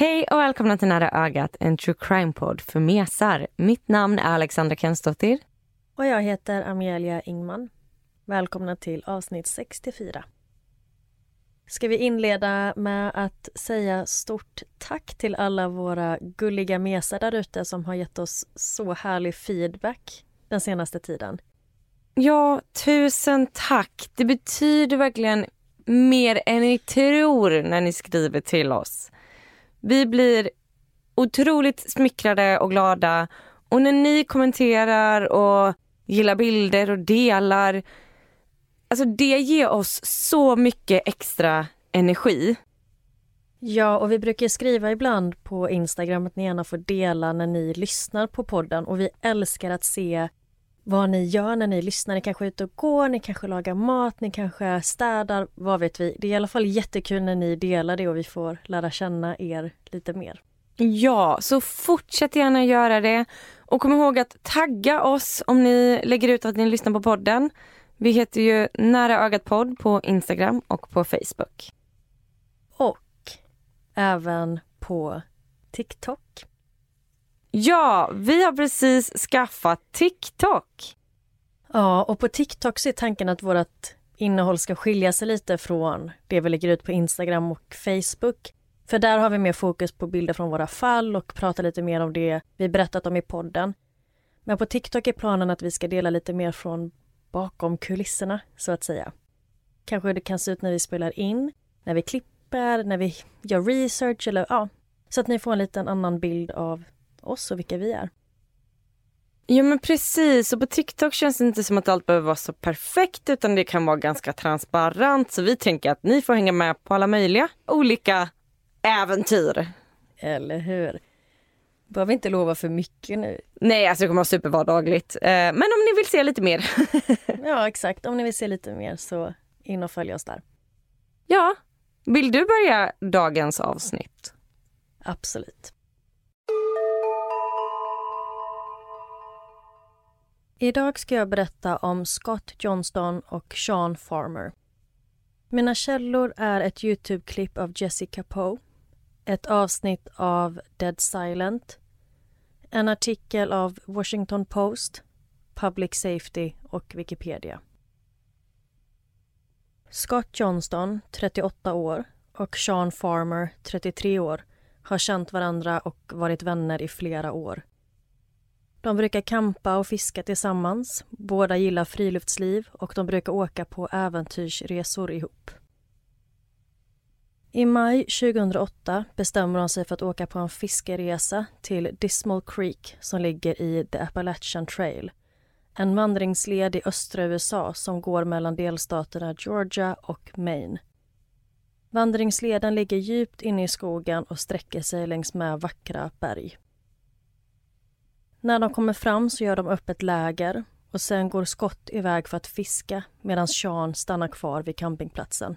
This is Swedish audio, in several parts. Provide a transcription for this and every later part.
Hej och välkomna till Nära ögat, en true crime-podd för mesar. Mitt namn är Alexandra Kensdottir. Och jag heter Amelia Ingman. Välkomna till avsnitt 64. Ska vi inleda med att säga stort tack till alla våra gulliga mesar där ute som har gett oss så härlig feedback den senaste tiden. Ja, tusen tack. Det betyder verkligen mer än ni tror när ni skriver till oss. Vi blir otroligt smickrade och glada och när ni kommenterar och gillar bilder och delar, alltså det ger oss så mycket extra energi. Ja, och vi brukar skriva ibland på Instagram att ni gärna får dela när ni lyssnar på podden och vi älskar att se vad ni gör när ni lyssnar. Ni kanske är ute och går, ni kanske lagar mat, ni kanske städar, vad vet vi. Det är i alla fall jättekul när ni delar det och vi får lära känna er lite mer. Ja, så fortsätt gärna göra det. Och kom ihåg att tagga oss om ni lägger ut att ni lyssnar på podden. Vi heter ju Nära ögat podd på Instagram och på Facebook. Och även på TikTok. Ja, vi har precis skaffat TikTok. Ja, och på TikTok så är tanken att vårt innehåll ska skilja sig lite från det vi lägger ut på Instagram och Facebook. För där har vi mer fokus på bilder från våra fall och pratar lite mer om det vi berättat om i podden. Men på TikTok är planen att vi ska dela lite mer från bakom kulisserna, så att säga. Kanske hur det kan se ut när vi spelar in, när vi klipper, när vi gör research eller ja, så att ni får en liten annan bild av oss och vilka vi är. Ja men precis, och på TikTok känns det inte som att allt behöver vara så perfekt utan det kan vara ganska transparent så vi tänker att ni får hänga med på alla möjliga olika äventyr. Eller hur? Behöver inte lova för mycket nu. Nej, alltså det kommer vara supervardagligt. Eh, men om ni vill se lite mer. ja, exakt. Om ni vill se lite mer så in och följ oss där. Ja. Vill du börja dagens avsnitt? Absolut. Idag ska jag berätta om Scott Johnston och Sean Farmer. Mina källor är ett Youtube-klipp av Jessica Poe, ett avsnitt av Dead Silent, en artikel av Washington Post, Public Safety och Wikipedia. Scott Johnston, 38 år, och Sean Farmer, 33 år, har känt varandra och varit vänner i flera år. De brukar kampa och fiska tillsammans. Båda gillar friluftsliv och de brukar åka på äventyrsresor ihop. I maj 2008 bestämmer de sig för att åka på en fiskeresa till Dismal Creek som ligger i The Appalachian Trail. En vandringsled i östra USA som går mellan delstaterna Georgia och Maine. Vandringsleden ligger djupt inne i skogen och sträcker sig längs med vackra berg. När de kommer fram så gör de upp ett läger och sen går Scott iväg för att fiska medan Sean stannar kvar vid campingplatsen.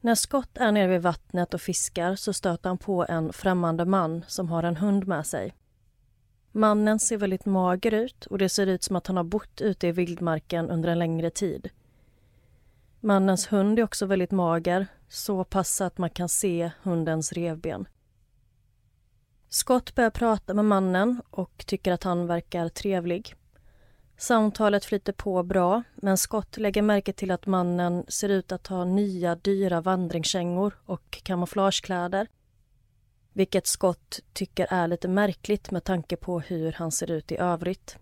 När Scott är nere vid vattnet och fiskar så stöter han på en främmande man som har en hund med sig. Mannen ser väldigt mager ut och det ser ut som att han har bott ute i vildmarken under en längre tid. Mannens hund är också väldigt mager, så pass att man kan se hundens revben. Scott börjar prata med mannen och tycker att han verkar trevlig. Samtalet flyter på bra, men Scott lägger märke till att mannen ser ut att ha nya dyra vandringskängor och kamouflagekläder. Vilket Scott tycker är lite märkligt med tanke på hur han ser ut i övrigt.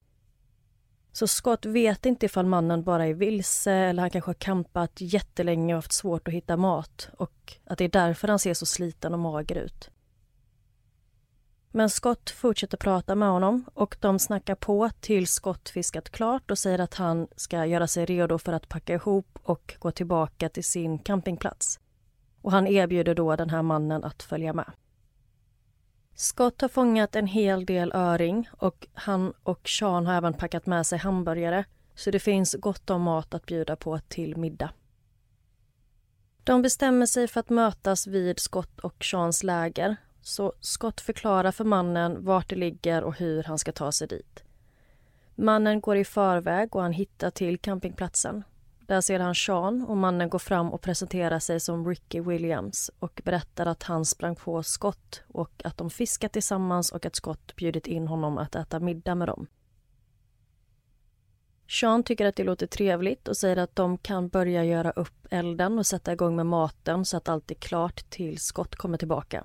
Så Scott vet inte ifall mannen bara är vilse eller han kanske har kampat jättelänge och haft svårt att hitta mat och att det är därför han ser så sliten och mager ut. Men Scott fortsätter prata med honom och de snackar på tills Scott fiskat klart och säger att han ska göra sig redo för att packa ihop och gå tillbaka till sin campingplats. Och han erbjuder då den här mannen att följa med. Scott har fångat en hel del öring och han och Sean har även packat med sig hamburgare så det finns gott om mat att bjuda på till middag. De bestämmer sig för att mötas vid Scott och Seans läger så Scott förklarar för mannen vart det ligger och hur han ska ta sig dit. Mannen går i förväg och han hittar till campingplatsen. Där ser han Sean och mannen går fram och presenterar sig som Ricky Williams och berättar att han sprang på Scott och att de fiskat tillsammans och att Scott bjudit in honom att äta middag med dem. Sean tycker att det låter trevligt och säger att de kan börja göra upp elden och sätta igång med maten så att allt är klart tills Scott kommer tillbaka.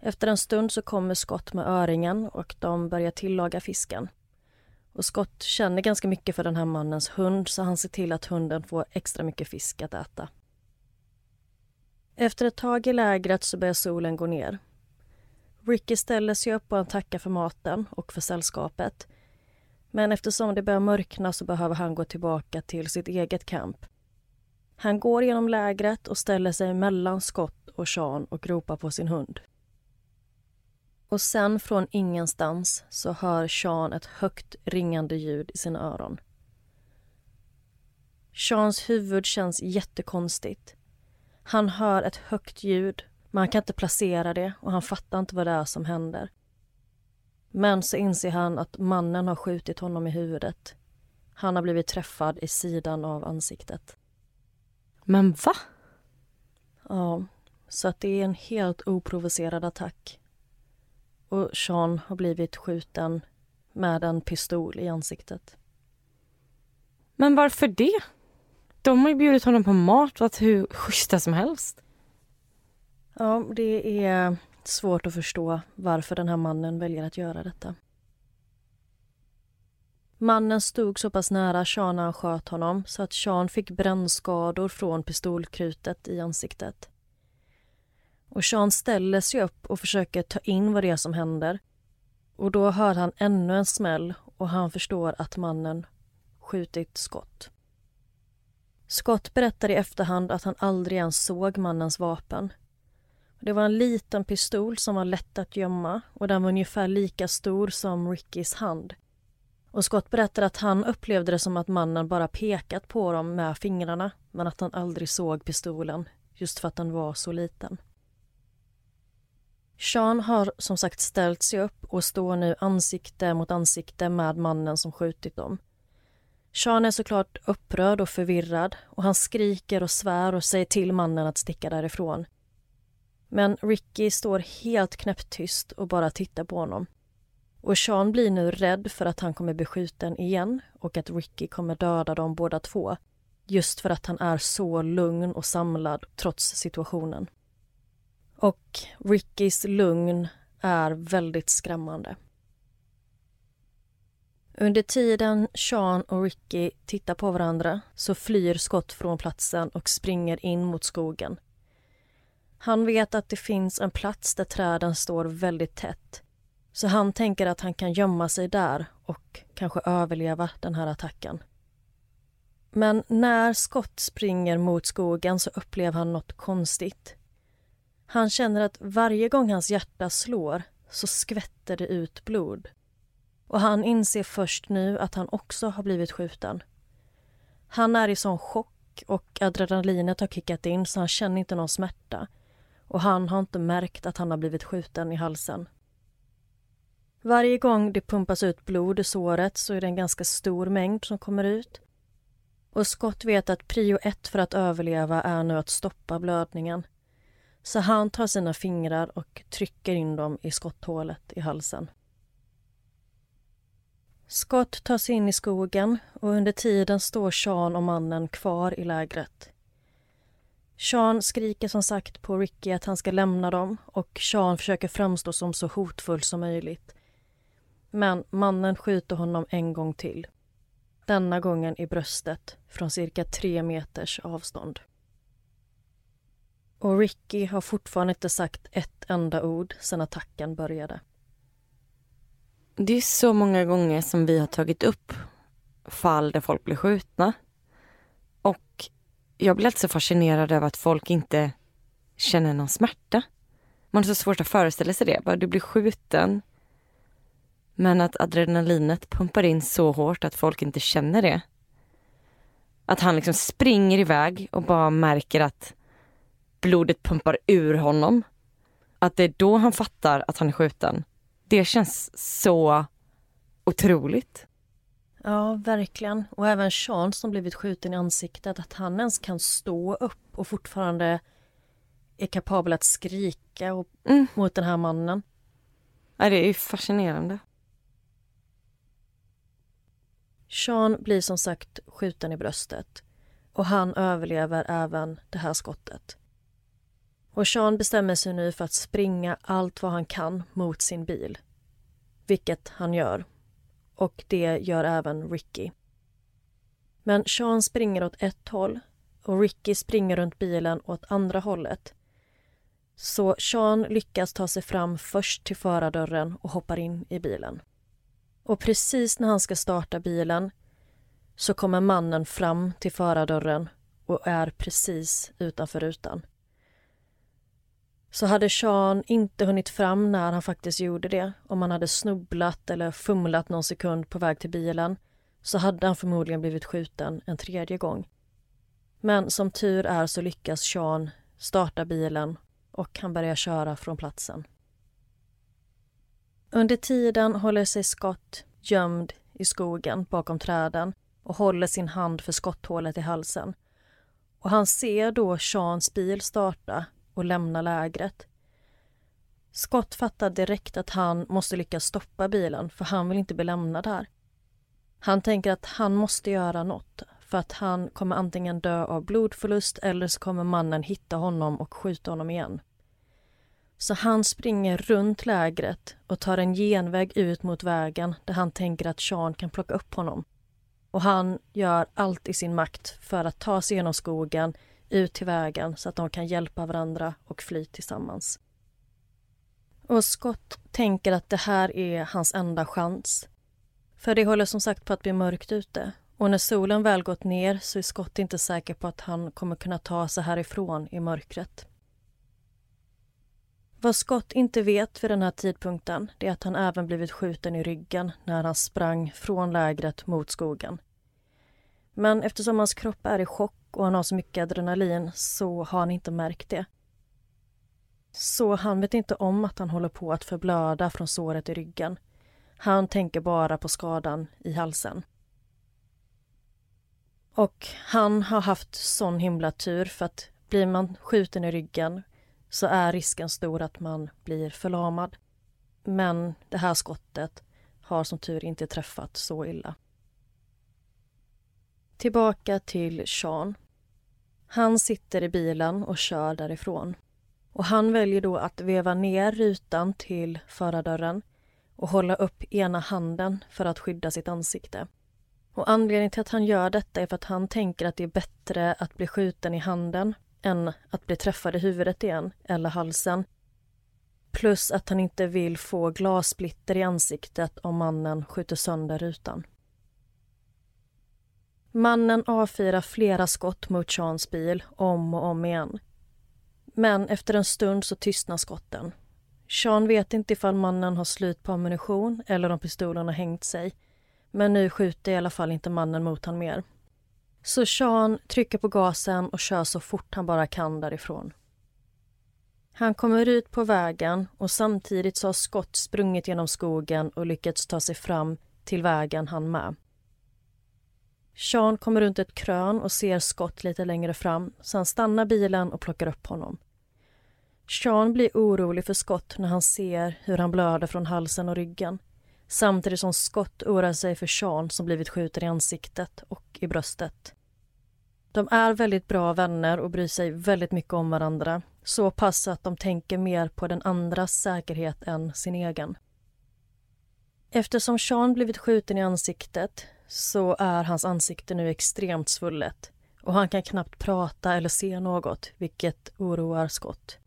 Efter en stund så kommer Scott med öringen och de börjar tillaga fisken. Och Scott känner ganska mycket för den här mannens hund så han ser till att hunden får extra mycket fisk att äta. Efter ett tag i lägret så börjar solen gå ner. Ricky ställer sig upp och han tackar för maten och för sällskapet. Men eftersom det börjar mörkna så behöver han gå tillbaka till sitt eget camp. Han går genom lägret och ställer sig mellan Scott och Sean och ropar på sin hund. Och sen från ingenstans så hör Sean ett högt ringande ljud i sina öron. Seans huvud känns jättekonstigt. Han hör ett högt ljud, men han kan inte placera det och han fattar inte vad det är som händer. Men så inser han att mannen har skjutit honom i huvudet. Han har blivit träffad i sidan av ansiktet. Men va? Ja, så att det är en helt oprovocerad attack och Sean har blivit skjuten med en pistol i ansiktet. Men varför det? De har ju bjudit honom på mat och varit hur schyssta som helst. Ja, det är svårt att förstå varför den här mannen väljer att göra detta. Mannen stod så pass nära Sean när han sköt honom så att Sean fick brännskador från pistolkrutet i ansiktet. Och Sean ställer sig upp och försöker ta in vad det är som händer. Och då hör han ännu en smäll och han förstår att mannen skjutit skott. Scott berättar i efterhand att han aldrig ens såg mannens vapen. Det var en liten pistol som var lätt att gömma och den var ungefär lika stor som Rickys hand. Och Scott berättar att han upplevde det som att mannen bara pekat på dem med fingrarna men att han aldrig såg pistolen just för att den var så liten. Sean har som sagt ställt sig upp och står nu ansikte mot ansikte med mannen som skjutit dem. Sean är såklart upprörd och förvirrad och han skriker och svär och säger till mannen att sticka därifrån. Men Ricky står helt knäpptyst och bara tittar på honom. Och Sean blir nu rädd för att han kommer bli skjuten igen och att Ricky kommer döda dem båda två. Just för att han är så lugn och samlad trots situationen. Och Rickys lugn är väldigt skrämmande. Under tiden Sean och Ricky tittar på varandra så flyr Scott från platsen och springer in mot skogen. Han vet att det finns en plats där träden står väldigt tätt så han tänker att han kan gömma sig där och kanske överleva den här attacken. Men när Scott springer mot skogen så upplever han något konstigt. Han känner att varje gång hans hjärta slår så skvätter det ut blod. Och han inser först nu att han också har blivit skjuten. Han är i sån chock och adrenalinet har kickat in så han känner inte någon smärta. Och han har inte märkt att han har blivit skjuten i halsen. Varje gång det pumpas ut blod i såret så är det en ganska stor mängd som kommer ut. Och Scott vet att prio ett för att överleva är nu att stoppa blödningen. Så han tar sina fingrar och trycker in dem i skotthålet i halsen. Scott tar sig in i skogen och under tiden står Sean och mannen kvar i lägret. Sean skriker som sagt på Ricky att han ska lämna dem och Sean försöker framstå som så hotfull som möjligt. Men mannen skjuter honom en gång till. Denna gången i bröstet från cirka tre meters avstånd. Och Ricky har fortfarande inte sagt ett enda ord sedan attacken började. Det är så många gånger som vi har tagit upp fall där folk blir skjutna. Och jag blir alltid så fascinerad över att folk inte känner någon smärta. Man har så svårt att föreställa sig det. Bara du blir skjuten. Men att adrenalinet pumpar in så hårt att folk inte känner det. Att han liksom springer iväg och bara märker att blodet pumpar ur honom. Att det är då han fattar att han är skjuten. Det känns så otroligt. Ja, verkligen. Och även Sean som blivit skjuten i ansiktet, att han ens kan stå upp och fortfarande är kapabel att skrika och, mm. mot den här mannen. Ja, det är fascinerande. Sean blir som sagt skjuten i bröstet och han överlever även det här skottet. Och Sean bestämmer sig nu för att springa allt vad han kan mot sin bil. Vilket han gör. Och det gör även Ricky. Men Sean springer åt ett håll och Ricky springer runt bilen åt andra hållet. Så Sean lyckas ta sig fram först till förardörren och hoppar in i bilen. Och precis när han ska starta bilen så kommer mannen fram till förardörren och är precis utanför rutan. Så hade Sean inte hunnit fram när han faktiskt gjorde det, om han hade snubblat eller fumlat någon sekund på väg till bilen, så hade han förmodligen blivit skjuten en tredje gång. Men som tur är så lyckas Sean starta bilen och han börjar köra från platsen. Under tiden håller sig Scott gömd i skogen bakom träden och håller sin hand för skotthålet i halsen. Och han ser då Seans bil starta och lämna lägret. Scott fattar direkt att han måste lyckas stoppa bilen för han vill inte bli lämnad här. Han tänker att han måste göra något för att han kommer antingen dö av blodförlust eller så kommer mannen hitta honom och skjuta honom igen. Så han springer runt lägret och tar en genväg ut mot vägen där han tänker att Sean kan plocka upp honom. Och han gör allt i sin makt för att ta sig genom skogen ut till vägen så att de kan hjälpa varandra och fly tillsammans. Och Scott tänker att det här är hans enda chans. För det håller som sagt på att bli mörkt ute och när solen väl gått ner så är Scott inte säker på att han kommer kunna ta sig härifrån i mörkret. Vad Scott inte vet vid den här tidpunkten är att han även blivit skjuten i ryggen när han sprang från lägret mot skogen. Men eftersom hans kropp är i chock och han har så mycket adrenalin så har han inte märkt det. Så han vet inte om att han håller på att förblöda från såret i ryggen. Han tänker bara på skadan i halsen. Och han har haft sån himla tur för att blir man skjuten i ryggen så är risken stor att man blir förlamad. Men det här skottet har som tur inte träffat så illa. Tillbaka till Sean. Han sitter i bilen och kör därifrån. Och han väljer då att veva ner rutan till förardörren och hålla upp ena handen för att skydda sitt ansikte. Och anledningen till att han gör detta är för att han tänker att det är bättre att bli skjuten i handen än att bli träffad i huvudet igen, eller halsen. Plus att han inte vill få glassplitter i ansiktet om mannen skjuter sönder rutan. Mannen avfyrar flera skott mot Seans bil om och om igen. Men efter en stund så tystnar skotten. Sean vet inte ifall mannen har slut på ammunition eller om pistolen har hängt sig. Men nu skjuter i alla fall inte mannen mot honom mer. Så Sean trycker på gasen och kör så fort han bara kan därifrån. Han kommer ut på vägen och samtidigt så har skott sprungit genom skogen och lyckats ta sig fram till vägen han med. Sean kommer runt ett krön och ser Scott lite längre fram så han stannar bilen och plockar upp honom. Sean blir orolig för Scott när han ser hur han blöder från halsen och ryggen samtidigt som Scott oroar sig för Sean som blivit skjuten i ansiktet och i bröstet. De är väldigt bra vänner och bryr sig väldigt mycket om varandra så pass att de tänker mer på den andras säkerhet än sin egen. Eftersom Sean blivit skjuten i ansiktet så är hans ansikte nu extremt svullet och han kan knappt prata eller se något, vilket oroar Scott.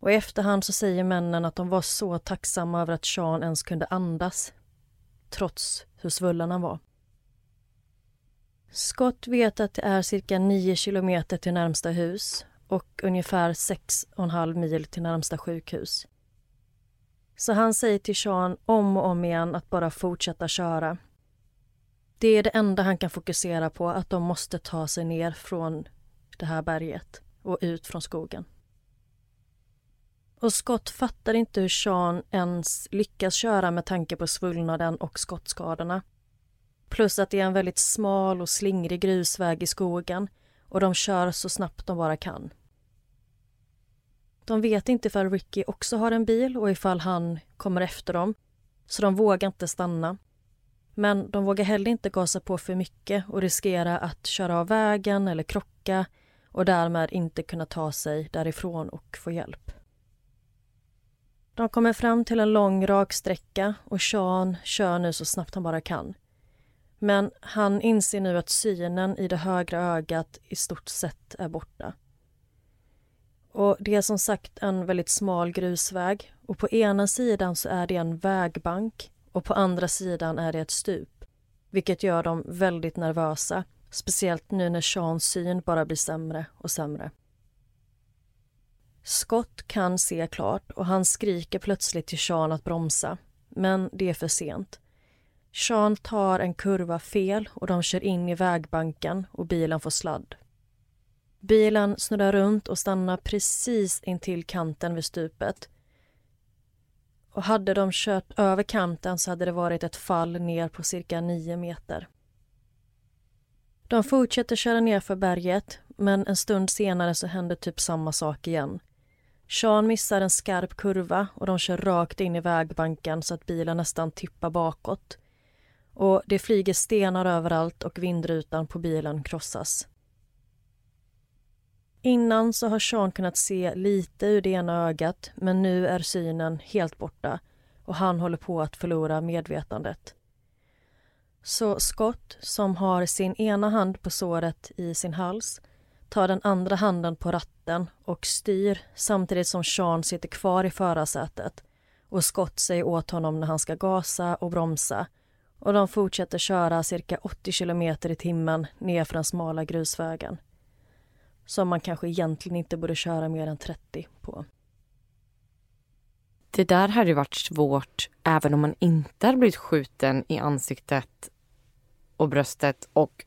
Och i efterhand så säger männen att de var så tacksamma över att Sean ens kunde andas, trots hur svullen han var. Scott vet att det är cirka 9 kilometer till närmsta hus och ungefär 6,5 mil till närmsta sjukhus. Så han säger till Sean om och om igen att bara fortsätta köra. Det är det enda han kan fokusera på, att de måste ta sig ner från det här berget och ut från skogen. Och Scott fattar inte hur Sean ens lyckas köra med tanke på svullnaden och skottskadorna. Plus att det är en väldigt smal och slingrig grusväg i skogen och de kör så snabbt de bara kan. De vet inte ifall Ricky också har en bil och ifall han kommer efter dem, så de vågar inte stanna. Men de vågar heller inte gasa på för mycket och riskera att köra av vägen eller krocka och därmed inte kunna ta sig därifrån och få hjälp. De kommer fram till en lång raksträcka och Sean kör nu så snabbt han bara kan. Men han inser nu att synen i det högra ögat i stort sett är borta. Och Det är som sagt en väldigt smal grusväg och på ena sidan så är det en vägbank och på andra sidan är det ett stup. Vilket gör dem väldigt nervösa, speciellt nu när Seans syn bara blir sämre och sämre. Scott kan se klart och han skriker plötsligt till Sean att bromsa. Men det är för sent. Sean tar en kurva fel och de kör in i vägbanken och bilen får sladd. Bilen snurrar runt och stannar precis intill kanten vid stupet. Och hade de kört över kanten så hade det varit ett fall ner på cirka nio meter. De fortsätter köra ner för berget men en stund senare så händer typ samma sak igen. Sean missar en skarp kurva och de kör rakt in i vägbanken så att bilen nästan tippar bakåt. Och det flyger stenar överallt och vindrutan på bilen krossas. Innan så har Sean kunnat se lite ur det ena ögat men nu är synen helt borta och han håller på att förlora medvetandet. Så Scott, som har sin ena hand på såret i sin hals tar den andra handen på ratten och styr samtidigt som Sean sitter kvar i förarsätet och Scott säger åt honom när han ska gasa och bromsa och de fortsätter köra cirka 80 kilometer i timmen nerför den smala grusvägen som man kanske egentligen inte borde köra mer än 30 på. Det där hade varit svårt även om man inte hade blivit skjuten i ansiktet och bröstet och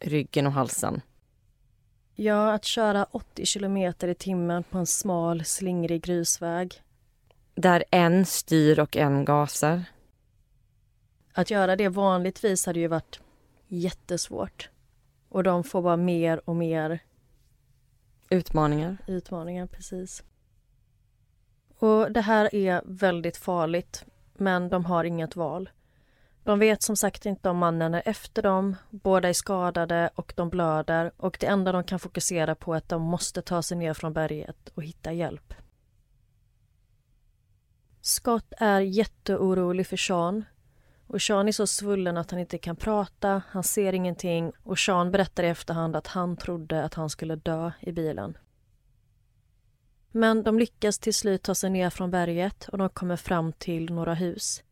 ryggen och halsen. Ja, att köra 80 kilometer i timmen på en smal, slingrig grusväg. Där en styr och en gasar. Att göra det vanligtvis hade ju varit jättesvårt. Och de får bara mer och mer Utmaningar. Utmaningar, precis. Och det här är väldigt farligt, men de har inget val. De vet som sagt inte om mannen är efter dem, båda är skadade och de blöder och det enda de kan fokusera på är att de måste ta sig ner från berget och hitta hjälp. Scott är jätteorolig för Sean och Sean är så svullen att han inte kan prata, han ser ingenting och Sean berättar i efterhand att han trodde att han skulle dö i bilen. Men de lyckas till slut ta sig ner från berget och de kommer fram till några hus.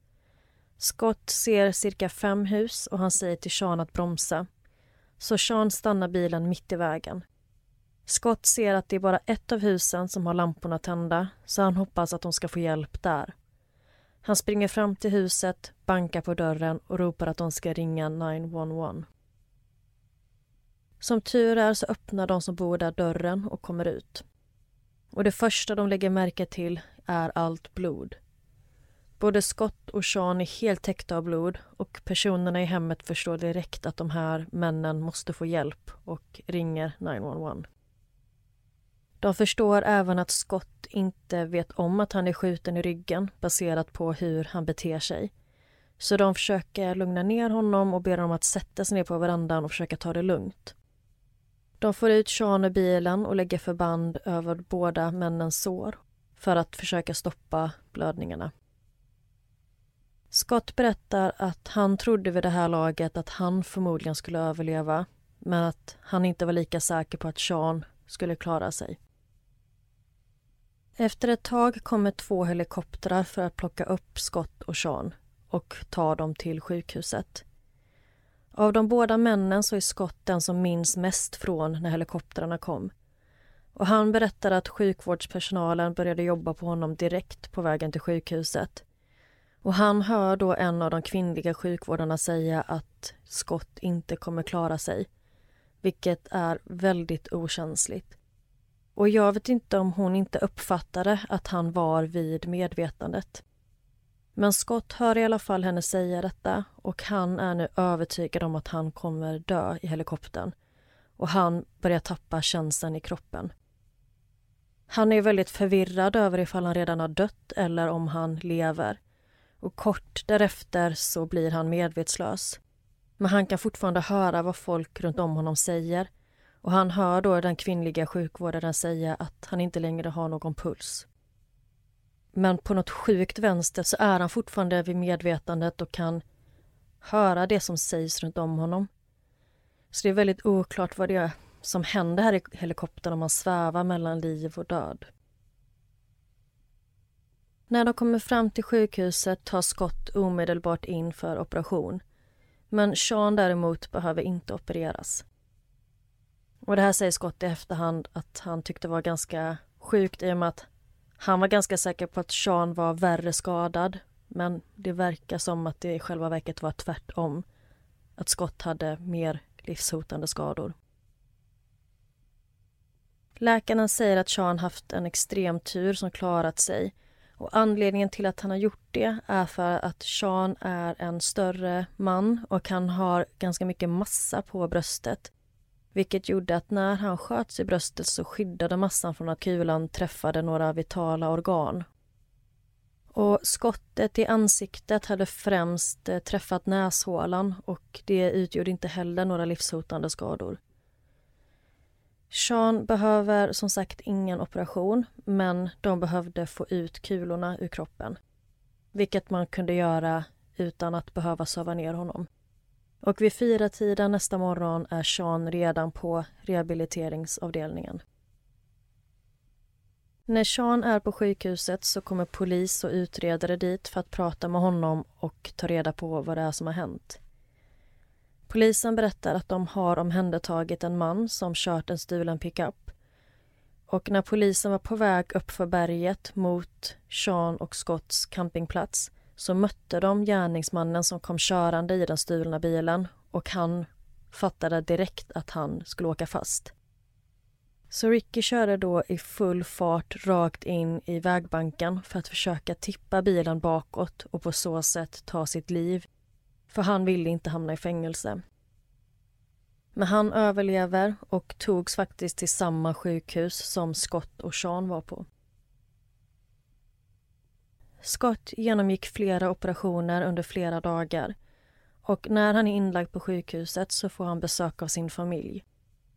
Scott ser cirka fem hus och han säger till Sean att bromsa. Så Sean stannar bilen mitt i vägen. Scott ser att det är bara ett av husen som har lamporna tända så han hoppas att de ska få hjälp där. Han springer fram till huset, bankar på dörren och ropar att de ska ringa 911. Som tur är så öppnar de som bor där dörren och kommer ut. Och det första de lägger märke till är allt blod. Både Scott och Sean är helt täckta av blod och personerna i hemmet förstår direkt att de här männen måste få hjälp och ringer 911. De förstår även att Scott inte vet om att han är skjuten i ryggen baserat på hur han beter sig. Så de försöker lugna ner honom och ber honom att sätta sig ner på verandan och försöka ta det lugnt. De får ut Sean ur bilen och lägger förband över båda männens sår för att försöka stoppa blödningarna. Scott berättar att han trodde vid det här laget att han förmodligen skulle överleva men att han inte var lika säker på att Sean skulle klara sig. Efter ett tag kommer två helikoptrar för att plocka upp Scott och Sean och ta dem till sjukhuset. Av de båda männen så är Scott den som minns mest från när helikoptrarna kom. Och han berättar att sjukvårdspersonalen började jobba på honom direkt på vägen till sjukhuset. Och han hör då en av de kvinnliga sjukvårdarna säga att Scott inte kommer klara sig. Vilket är väldigt okänsligt. Och jag vet inte om hon inte uppfattade att han var vid medvetandet. Men Scott hör i alla fall henne säga detta och han är nu övertygad om att han kommer dö i helikoptern. Och han börjar tappa känslan i kroppen. Han är väldigt förvirrad över ifall han redan har dött eller om han lever. Och kort därefter så blir han medvetslös. Men han kan fortfarande höra vad folk runt om honom säger. Och han hör då den kvinnliga sjukvårdaren säga att han inte längre har någon puls. Men på något sjukt vänster så är han fortfarande vid medvetandet och kan höra det som sägs runt om honom. Så det är väldigt oklart vad det är som händer här i helikoptern om man svävar mellan liv och död. När de kommer fram till sjukhuset tar Scott omedelbart in för operation. Men Sean däremot behöver inte opereras. Och det här säger Scott i efterhand att han tyckte var ganska sjukt i och med att han var ganska säker på att Sean var värre skadad men det verkar som att det i själva verket var tvärtom. Att Scott hade mer livshotande skador. Läkaren säger att Sean haft en extrem tur som klarat sig och anledningen till att han har gjort det är för att Sean är en större man och han har ganska mycket massa på bröstet vilket gjorde att när han sköts i bröstet så skyddade massan från att kulan träffade några vitala organ. Och skottet i ansiktet hade främst eh, träffat näshålan och det utgjorde inte heller några livshotande skador. Sean behöver som sagt ingen operation men de behövde få ut kulorna ur kroppen. Vilket man kunde göra utan att behöva söva ner honom. Och vid fyra tiden nästa morgon är Sean redan på rehabiliteringsavdelningen. När Sean är på sjukhuset så kommer polis och utredare dit för att prata med honom och ta reda på vad det är som har hänt. Polisen berättar att de har omhändertagit en man som kört en stulen pickup. Och när polisen var på väg upp för berget mot Sean och Scotts campingplats så mötte de gärningsmannen som kom körande i den stulna bilen och han fattade direkt att han skulle åka fast. Så Ricky körde då i full fart rakt in i vägbanken för att försöka tippa bilen bakåt och på så sätt ta sitt liv. För han ville inte hamna i fängelse. Men han överlever och togs faktiskt till samma sjukhus som Scott och Sean var på. Scott genomgick flera operationer under flera dagar och när han är inlagd på sjukhuset så får han besök av sin familj.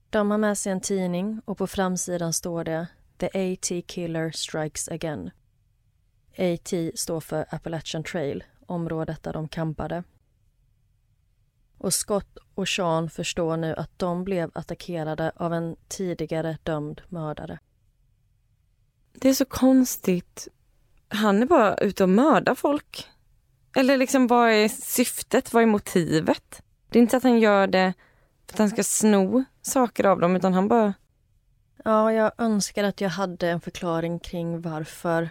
De har med sig en tidning och på framsidan står det The AT Killer Strikes Again. AT står för Appalachian Trail, området där de campade. Och Scott och Sean förstår nu att de blev attackerade av en tidigare dömd mördare. Det är så konstigt han är bara ute och mördar folk. Eller liksom vad är syftet? Vad är motivet? Det är inte så att han gör det för att han ska sno saker av dem utan han bara... Ja, jag önskar att jag hade en förklaring kring varför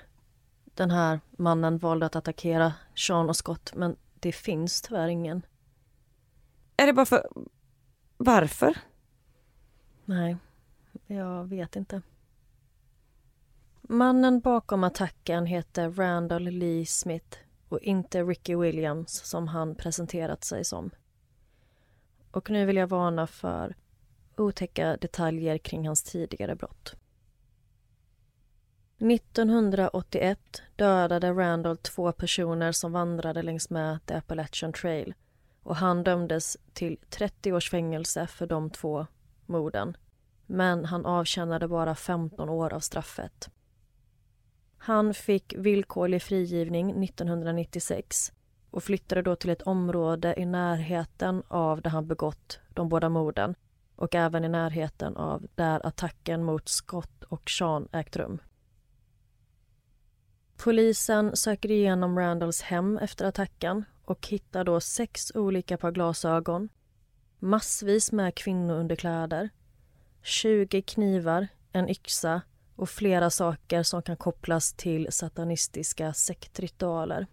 den här mannen valde att attackera Sean och Scott men det finns tyvärr ingen. Är det bara för... Varför? Nej, jag vet inte. Mannen bakom attacken heter Randall Lee Smith och inte Ricky Williams som han presenterat sig som. Och nu vill jag varna för otäcka detaljer kring hans tidigare brott. 1981 dödade Randall två personer som vandrade längs med The Appalachian Trail och han dömdes till 30 års fängelse för de två morden. Men han avtjänade bara 15 år av straffet. Han fick villkorlig frigivning 1996 och flyttade då till ett område i närheten av där han begått de båda morden. och även i närheten av där attacken mot Scott och Sean ägt rum. Polisen söker igenom Randalls hem efter attacken och hittar då sex olika par glasögon, massvis med kvinnounderkläder, 20 knivar, en yxa och flera saker som kan kopplas till satanistiska sektritualer.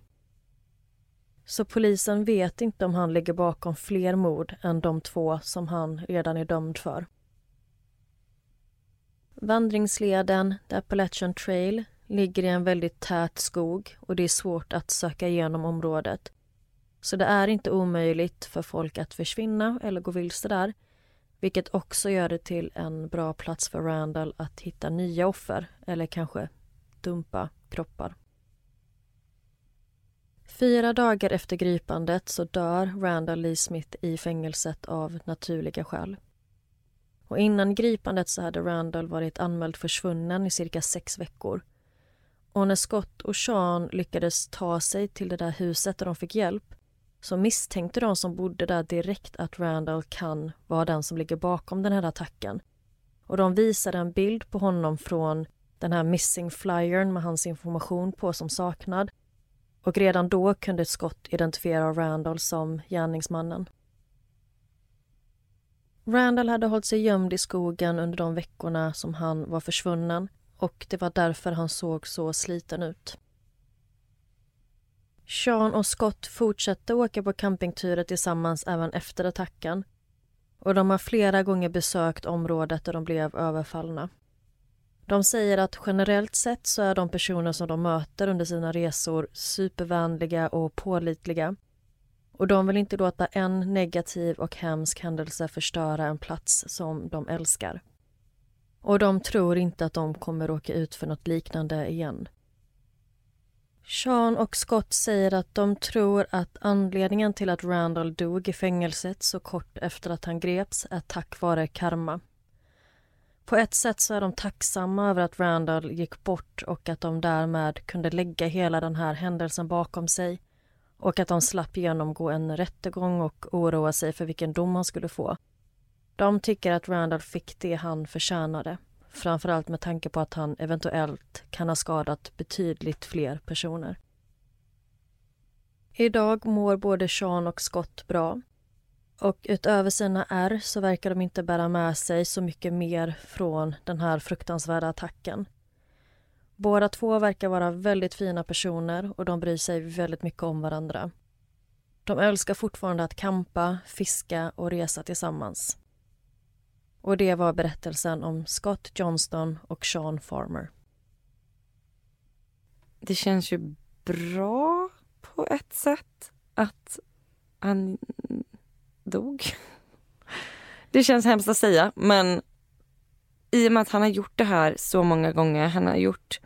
Så polisen vet inte om han ligger bakom fler mord än de två som han redan är dömd för. Vandringsleden, The Appalachian Trail, ligger i en väldigt tät skog och det är svårt att söka igenom området. Så det är inte omöjligt för folk att försvinna eller gå vilse där vilket också gör det till en bra plats för Randall att hitta nya offer eller kanske dumpa kroppar. Fyra dagar efter gripandet så dör Randall Lee Smith i fängelset av naturliga skäl. Och innan gripandet så hade Randall varit anmäld försvunnen i cirka sex veckor. Och när Scott och Sean lyckades ta sig till det där huset där de fick hjälp så misstänkte de som bodde där direkt att Randall kan vara den som ligger bakom den här attacken. Och de visade en bild på honom från den här missing flyern med hans information på som saknad. Och redan då kunde Scott identifiera Randall som gärningsmannen. Randall hade hållit sig gömd i skogen under de veckorna som han var försvunnen och det var därför han såg så sliten ut. Sean och Scott fortsatte åka på campingturer tillsammans även efter attacken och de har flera gånger besökt området där de blev överfallna. De säger att generellt sett så är de personer som de möter under sina resor supervänliga och pålitliga och de vill inte låta en negativ och hemsk händelse förstöra en plats som de älskar. Och de tror inte att de kommer råka ut för något liknande igen. Sean och Scott säger att de tror att anledningen till att Randall dog i fängelset så kort efter att han greps är tack vare karma. På ett sätt så är de tacksamma över att Randall gick bort och att de därmed kunde lägga hela den här händelsen bakom sig och att de slapp genomgå en rättegång och oroa sig för vilken dom han skulle få. De tycker att Randall fick det han förtjänade framförallt med tanke på att han eventuellt kan ha skadat betydligt fler personer. Idag mår både Sean och Scott bra. Och utöver sina ärr så verkar de inte bära med sig så mycket mer från den här fruktansvärda attacken. Båda två verkar vara väldigt fina personer och de bryr sig väldigt mycket om varandra. De älskar fortfarande att kampa, fiska och resa tillsammans. Och det var berättelsen om Scott Johnston och Sean Farmer. Det känns ju bra på ett sätt att han dog. Det känns hemskt att säga men i och med att han har gjort det här så många gånger, han har gjort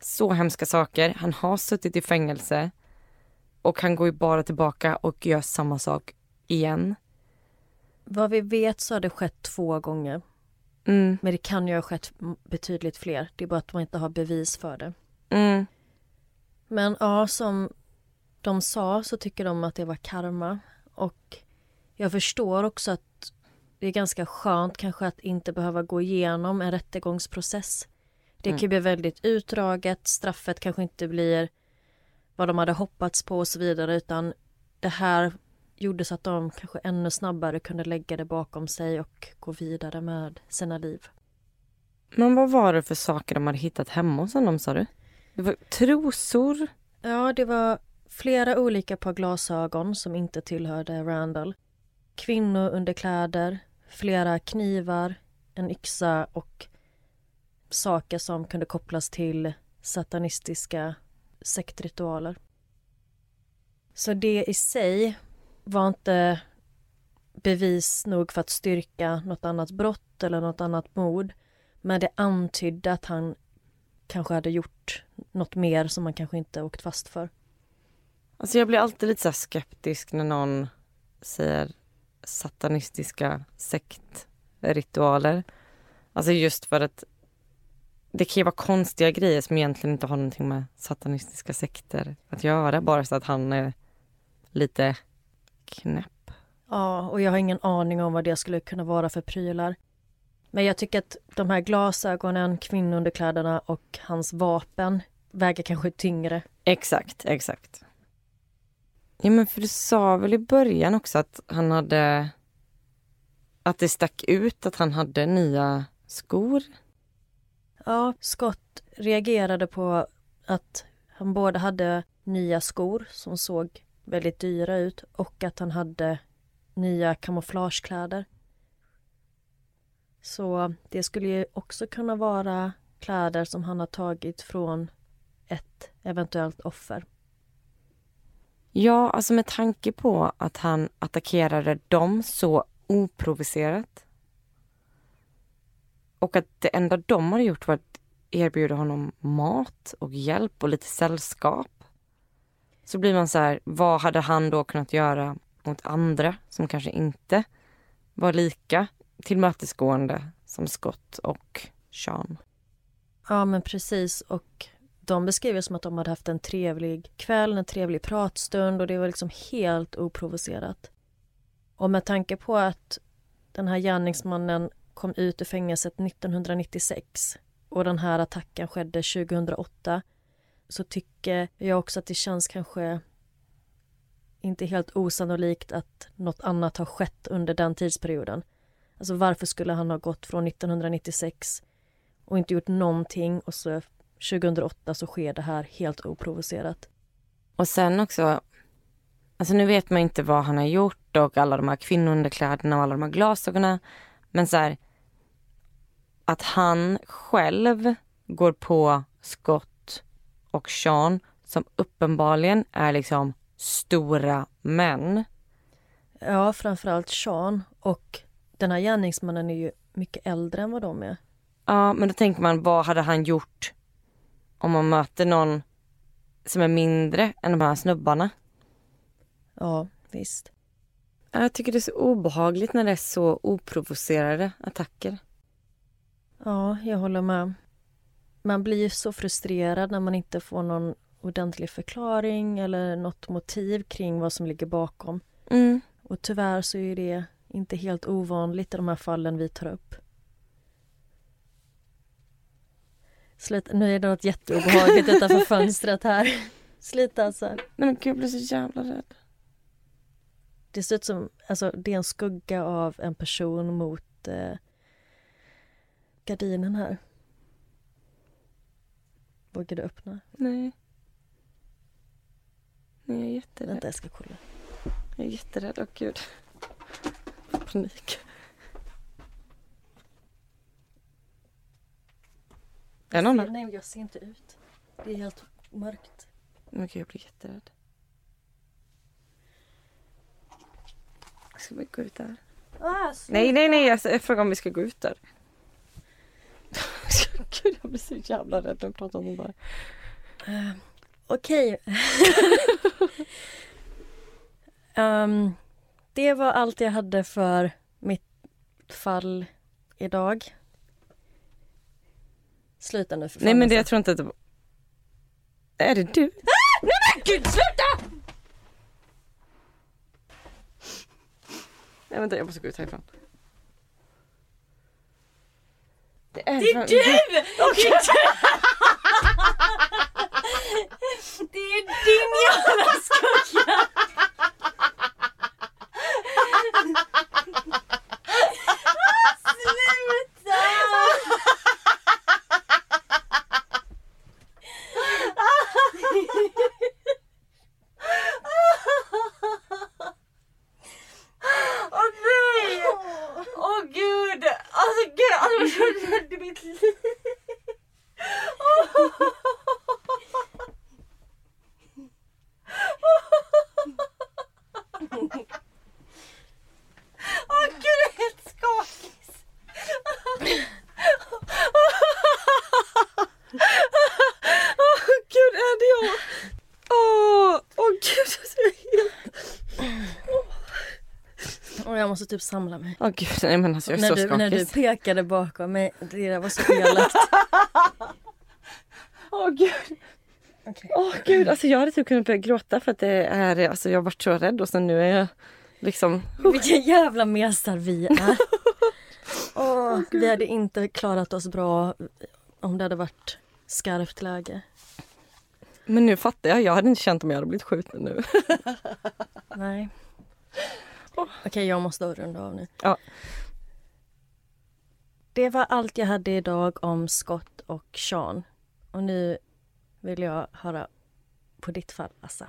så hemska saker, han har suttit i fängelse och han går ju bara tillbaka och gör samma sak igen. Vad vi vet så har det skett två gånger. Mm. Men det kan ju ha skett betydligt fler. Det är bara att man inte har bevis för det. Mm. Men ja, som de sa så tycker de att det var karma. Och jag förstår också att det är ganska skönt kanske att inte behöva gå igenom en rättegångsprocess. Det kan mm. bli väldigt utdraget, straffet kanske inte blir vad de hade hoppats på och så vidare utan det här gjorde så att de kanske ännu snabbare kunde lägga det bakom sig och gå vidare med sina liv. Men vad var det för saker de hade hittat hemma hos honom sa du? Det var trosor? Ja, det var flera olika par glasögon som inte tillhörde Randall. Kvinnounderkläder, flera knivar, en yxa och saker som kunde kopplas till satanistiska sektritualer. Så det i sig var inte bevis nog för att styrka något annat brott eller något annat mord. Men det antydde att han kanske hade gjort något mer som man kanske inte åkt fast för. Alltså jag blir alltid lite så skeptisk när någon säger satanistiska sektritualer. Alltså just för att det kan ju vara konstiga grejer som egentligen inte har någonting med satanistiska sekter att göra. Bara så att han är lite knäpp. Ja, och jag har ingen aning om vad det skulle kunna vara för prylar. Men jag tycker att de här glasögonen, kvinnounderkläderna och hans vapen väger kanske tyngre. Exakt, exakt. Ja men för du sa väl i början också att han hade... Att det stack ut att han hade nya skor? Ja, Scott reagerade på att han både hade nya skor som såg väldigt dyra ut och att han hade nya kamouflagekläder. Så det skulle ju också kunna vara kläder som han har tagit från ett eventuellt offer. Ja, alltså med tanke på att han attackerade dem så oprovocerat. Och att det enda de har gjort var att erbjuda honom mat och hjälp och lite sällskap. Så blir man så här, vad hade han då kunnat göra mot andra som kanske inte var lika tillmötesgående som Scott och Sean? Ja, men precis. Och de beskriver som att de hade haft en trevlig kväll, en trevlig pratstund och det var liksom helt oprovocerat. Och med tanke på att den här gärningsmannen kom ut ur fängelset 1996 och den här attacken skedde 2008 så tycker jag också att det känns kanske inte helt osannolikt att något annat har skett under den tidsperioden. Alltså varför skulle han ha gått från 1996 och inte gjort någonting och så 2008 så sker det här helt oprovocerat. Och sen också, alltså nu vet man inte vad han har gjort och alla de här kvinnounderkläderna och alla de här glasögonen. Men så här, att han själv går på skott och Sean som uppenbarligen är liksom stora män. Ja, framförallt Sean och den här gärningsmannen är ju mycket äldre än vad de är. Ja, men då tänker man vad hade han gjort om man möter någon som är mindre än de här snubbarna? Ja, visst. Jag tycker det är så obehagligt när det är så oprovocerade attacker. Ja, jag håller med. Man blir så frustrerad när man inte får någon ordentlig förklaring eller något motiv kring vad som ligger bakom. Mm. Och tyvärr så är det inte helt ovanligt i de här fallen vi tar upp. Sluta, nu är det något jätteobehagligt utanför fönstret här. Sluta alltså. Nej men gud, jag blir så jävla rädd. Det ser ut som, alltså det är en skugga av en person mot eh, gardinen här. Vågar du öppna? Nej. Nej, jag är jätterädd. Vänta, jag ska kolla. Jag är jätterädd. Åh gud. Panik. Är det någon där? Nej, jag ser inte ut. Det är helt mörkt. Men gud, jag blir jätterädd. Ska vi gå ut där? Ah, nej, nej, nej. Jag frågar om vi ska gå ut där. Gud, jag blir så jävla rädd när jag pratar om det där. Uh, Okej. Okay. um, det var allt jag hade för mitt fall idag. Sluta nu för fan. Nej men det, jag tror inte att det var... Är det du? Ah! Nej men gud sluta! Nej vänta jag måste gå ut härifrån. Det är, det är du! Okay. Det är din jävla skugga! Typ samla mig. Åh oh, gud, nej men alltså jag är när så du, skakig. När du pekade bakom mig, det där var så elakt. Åh oh, gud. Åh okay. oh, gud, alltså jag hade typ kunnat börja gråta för att det är, alltså jag har varit så rädd och sen nu är jag liksom. Vilken jävla mesar vi är. Åh, vi hade inte klarat oss bra om det hade varit skarpt läge. Men nu fattar jag, jag hade inte känt om jag hade blivit skjuten nu. Nej. Okej, jag måste runda av nu. Ja. Det var allt jag hade idag om Scott och Sean. Och nu vill jag höra på ditt fall, Assa.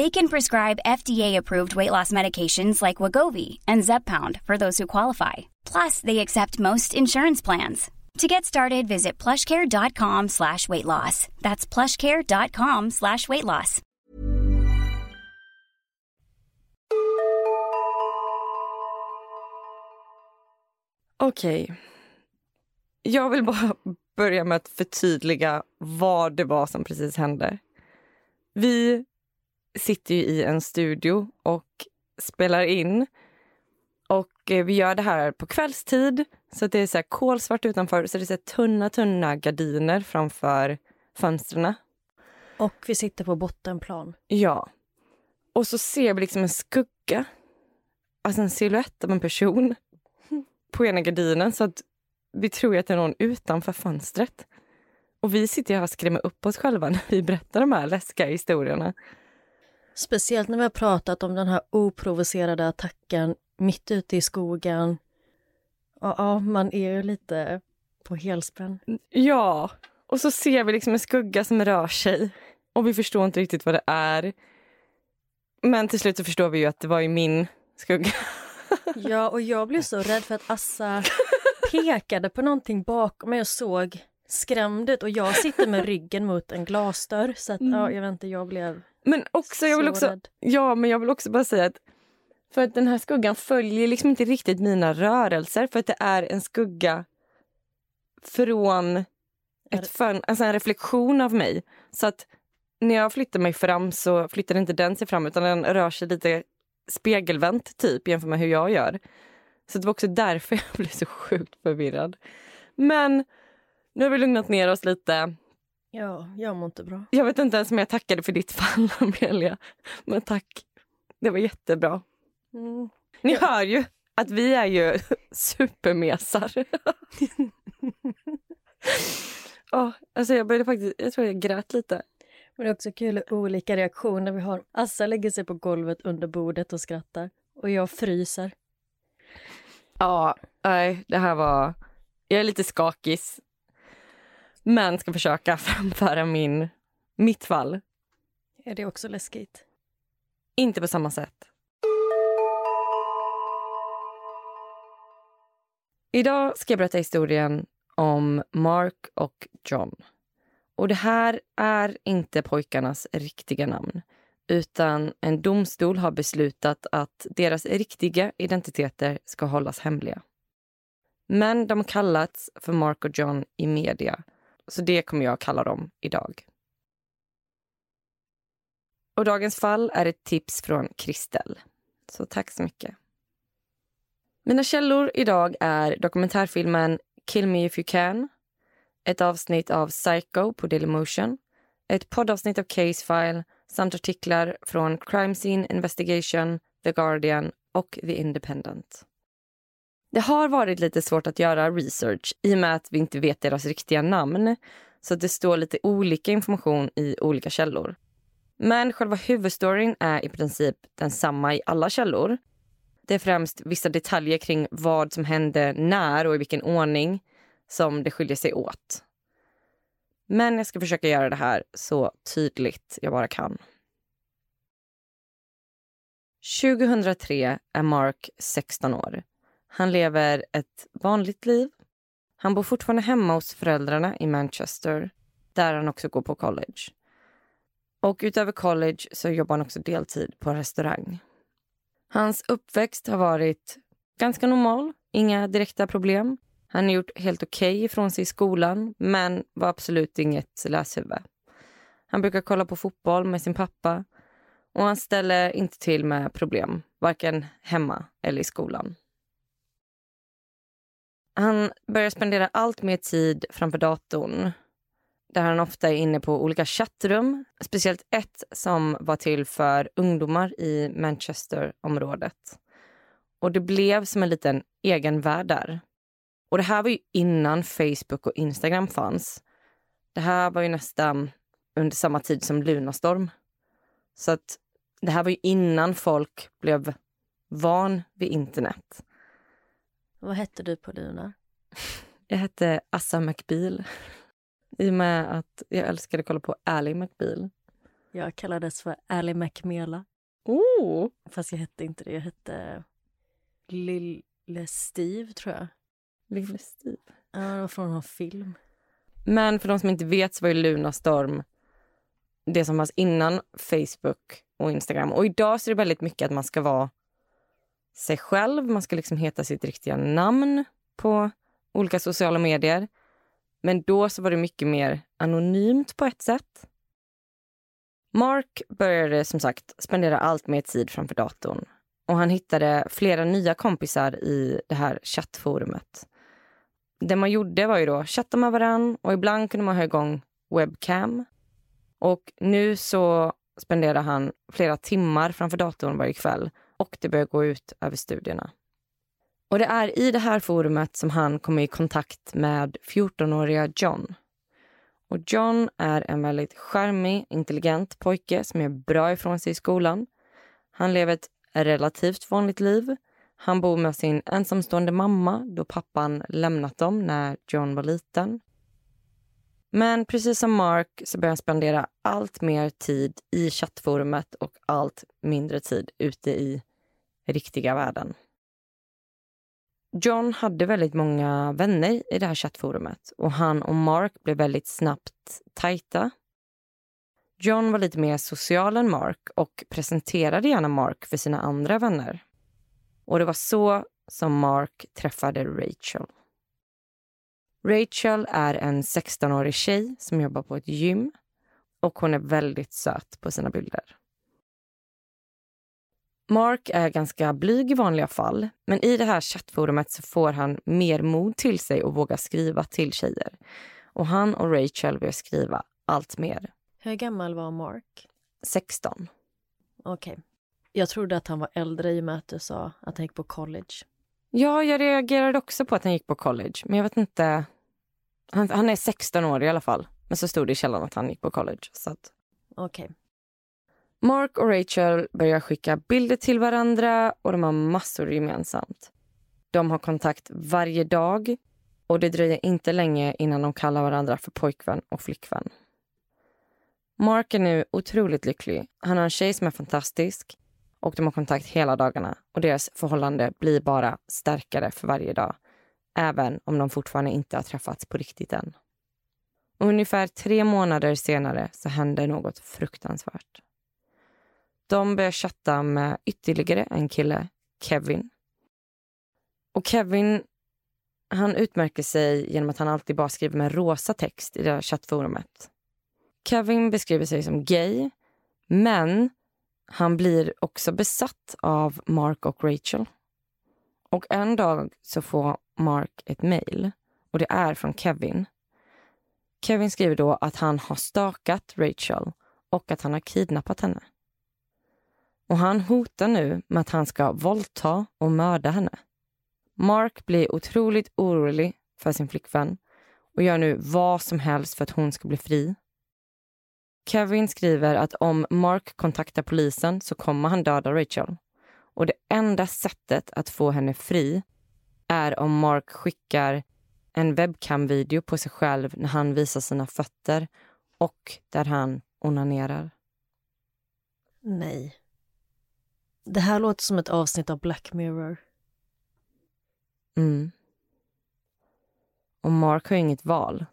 They can prescribe FDA-approved weight loss medications like Wagovi and Zepbound for those who qualify. Plus, they accept most insurance plans. To get started, visit plushcare.com slash weight loss. That's plushcare.com slash weight loss. Okej. Jag vill bara börja med att förtydliga vad det var som precis hände. Vi sitter ju i en studio och spelar in. Och eh, vi gör det här på kvällstid, så det är så här kolsvart utanför. Så det är så tunna, tunna gardiner framför fönstren. Och vi sitter på bottenplan. Ja. Och så ser vi liksom en skugga, alltså en siluett av en person på ena gardinen. Så att vi tror att det är någon utanför fönstret. Och vi sitter här och skrämmer upp oss själva när vi berättar de här läskiga historierna. Speciellt när vi har pratat om den här oprovocerade attacken mitt ute i skogen. Och ja, man är ju lite på helspänn. Ja, och så ser vi liksom en skugga som rör sig. Och vi förstår inte riktigt vad det är. Men till slut så förstår vi ju att det var ju min skugga. Ja, och jag blev så rädd för att Assa pekade på någonting bakom mig och såg skrämd ut. Och jag sitter med ryggen mot en glasdörr. Så att, ja, jag vet inte, jag blev Men också, jag vill så också, rädd. ja, men jag vill också bara säga att för att den här skuggan följer liksom inte riktigt mina rörelser för att det är en skugga från ett fön, alltså en reflektion av mig. Så att när jag flyttar mig fram så flyttar inte den sig fram utan den rör sig lite spegelvänt typ jämfört med hur jag gör. Så det var också därför jag blev så sjukt förvirrad. Men nu har vi lugnat ner oss lite. Ja, jag mår inte bra. Jag vet inte ens om jag tackade för ditt fall, Amelia. Men tack. Det var jättebra. Mm. Ni hör ju att vi är ju supermesar. oh, alltså jag började faktiskt, jag tror jag grät lite. Men det är också kul olika reaktioner vi har. Assa lägger sig på golvet under bordet och skrattar. Och jag fryser. Ja, nej, det här var... Jag är lite skakis. Men ska försöka framföra min, mitt fall. Är det också läskigt? Inte på samma sätt. Idag ska jag berätta historien om Mark och John. Och det här är inte pojkarnas riktiga namn utan en domstol har beslutat att deras riktiga identiteter ska hållas hemliga. Men de har kallats för Mark och John i media, så det kommer jag kalla dem idag. Och dagens fall är ett tips från Kristel. Så tack så mycket. Mina källor idag är dokumentärfilmen Kill Me If You Can, ett avsnitt av Psycho på Dailymotion, ett poddavsnitt av Case File samt artiklar från Crime Scene Investigation, The Guardian och The Independent. Det har varit lite svårt att göra research i och med att vi inte vet deras riktiga namn så det står lite olika information i olika källor. Men själva huvudstoryn är i princip densamma i alla källor. Det är främst vissa detaljer kring vad som hände när och i vilken ordning som det skiljer sig åt. Men jag ska försöka göra det här så tydligt jag bara kan. 2003 är Mark 16 år. Han lever ett vanligt liv. Han bor fortfarande hemma hos föräldrarna i Manchester där han också går på college. Och utöver college så jobbar han också deltid på en restaurang. Hans uppväxt har varit ganska normal, inga direkta problem. Han har gjort helt okej okay ifrån sig i skolan men var absolut inget läshuvud. Han brukar kolla på fotboll med sin pappa och han ställer inte till med problem, varken hemma eller i skolan. Han börjar spendera allt mer tid framför datorn där han ofta är inne på olika chattrum. Speciellt ett som var till för ungdomar i Manchesterområdet. Och det blev som en liten egen värld där. Och det här var ju innan Facebook och Instagram fanns. Det här var ju nästan under samma tid som Lunarstorm. Så att det här var ju innan folk blev van vid internet. Vad hette du på Luna? Jag hette Assa McBeal. I och med att jag älskade att kolla på Ally McBeal. Jag kallades för Ally McMela. Oh. Fast jag hette inte det. Jag hette Lille Steve, tror jag. Lille Steve? Ja, det var från någon film. Men för de som inte vet så var ju Lunarstorm det som fanns innan Facebook och Instagram. Och idag så är det väldigt mycket att man ska vara sig själv. Man ska liksom heta sitt riktiga namn på olika sociala medier. Men då så var det mycket mer anonymt på ett sätt. Mark började som sagt spendera allt mer tid framför datorn och han hittade flera nya kompisar i det här chattforumet. Det man gjorde var ju då chatta med varann och ibland kunde man ha igång webcam. Och nu så spenderar han flera timmar framför datorn varje kväll och det börjar gå ut över studierna. Och det är i det här forumet som han kommer i kontakt med 14-åriga John. Och John är en väldigt charmig, intelligent pojke som är bra ifrån sig i skolan. Han lever ett relativt vanligt liv. Han bor med sin ensamstående mamma då pappan lämnat dem när John var liten. Men precis som Mark så börjar han spendera allt mer tid i chattforumet och allt mindre tid ute i riktiga världen. John hade väldigt många vänner i det här chattforumet och han och Mark blev väldigt snabbt tajta. John var lite mer social än Mark och presenterade gärna Mark för sina andra vänner. Och det var så som Mark träffade Rachel. Rachel är en 16-årig tjej som jobbar på ett gym och hon är väldigt söt på sina bilder. Mark är ganska blyg i vanliga fall, men i det här chattforumet så får han mer mod till sig och vågar skriva till tjejer. Och han och Rachel börjar skriva allt mer. Hur gammal var Mark? 16. Okej. Okay. Jag trodde att han var äldre i och med att du sa att han gick på college. Ja, jag reagerade också på att han gick på college, men jag vet inte. Han, han är 16 år i alla fall. Men så stod det i källan att han gick på college. Så att... Okej. Okay. Mark och Rachel börjar skicka bilder till varandra och de har massor gemensamt. De har kontakt varje dag och det dröjer inte länge innan de kallar varandra för pojkvän och flickvän. Mark är nu otroligt lycklig. Han har en tjej som är fantastisk och de har kontakt hela dagarna och deras förhållande blir bara starkare för varje dag. Även om de fortfarande inte har träffats på riktigt än. Ungefär tre månader senare så händer något fruktansvärt. De börjar chatta med ytterligare en kille, Kevin. Och Kevin han utmärker sig genom att han alltid bara skriver med rosa text i det här chattforumet. Kevin beskriver sig som gay, men han blir också besatt av Mark och Rachel. Och en dag så får Mark ett mejl och det är från Kevin. Kevin skriver då att han har stakat Rachel och att han har kidnappat henne. Och han hotar nu med att han ska våldta och mörda henne. Mark blir otroligt orolig för sin flickvän och gör nu vad som helst för att hon ska bli fri. Kevin skriver att om Mark kontaktar polisen så kommer han döda Rachel. Och det enda sättet att få henne fri är om Mark skickar en webcam-video på sig själv när han visar sina fötter och där han onanerar. Nej. Det här låter som ett avsnitt av Black Mirror. Mm. Och Mark har inget val.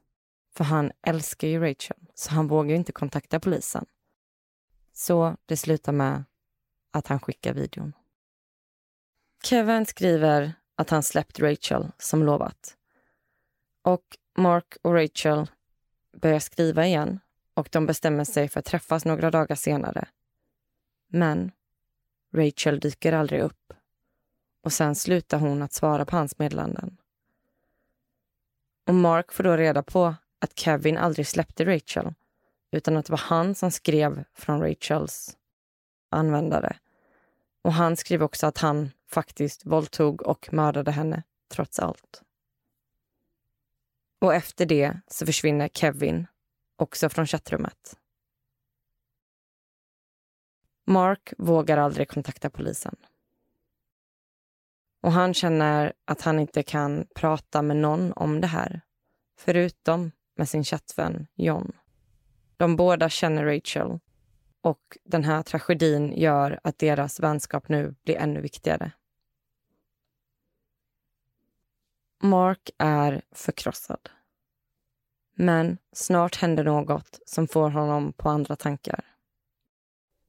För han älskar ju Rachel, så han vågar inte kontakta polisen. Så det slutar med att han skickar videon. Kevin skriver att han släppt Rachel som lovat. Och Mark och Rachel börjar skriva igen och de bestämmer sig för att träffas några dagar senare. Men Rachel dyker aldrig upp och sen slutar hon att svara på hans meddelanden. Och Mark får då reda på att Kevin aldrig släppte Rachel utan att det var han som skrev från Rachels användare. Och han skrev också att han faktiskt våldtog och mördade henne trots allt. Och efter det så försvinner Kevin också från chattrummet. Mark vågar aldrig kontakta polisen. Och han känner att han inte kan prata med någon om det här, förutom med sin chattvän John. De båda känner Rachel och den här tragedin gör att deras vänskap nu blir ännu viktigare. Mark är förkrossad. Men snart händer något som får honom på andra tankar.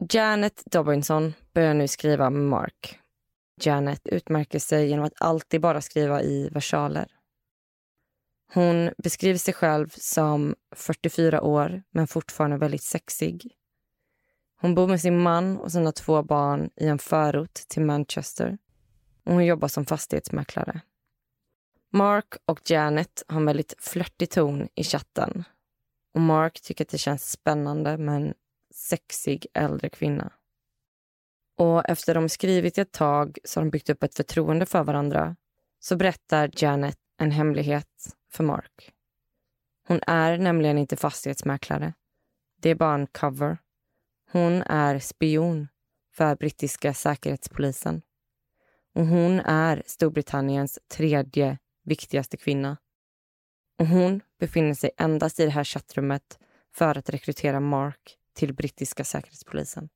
Janet Dobinson börjar nu skriva med Mark. Janet utmärker sig genom att alltid bara skriva i versaler. Hon beskriver sig själv som 44 år, men fortfarande väldigt sexig. Hon bor med sin man och sina två barn i en förort till Manchester. Och hon jobbar som fastighetsmäklare. Mark och Janet har en väldigt flörtig ton i chatten. Och Mark tycker att det känns spännande med en sexig äldre kvinna. Och efter de skrivit ett tag så har de byggt upp ett förtroende för varandra så berättar Janet en hemlighet för Mark. Hon är nämligen inte fastighetsmäklare. Det är bara en cover. Hon är spion för brittiska säkerhetspolisen. Och hon är Storbritanniens tredje viktigaste kvinna. Och hon befinner sig endast i det här chattrummet för att rekrytera Mark till brittiska säkerhetspolisen.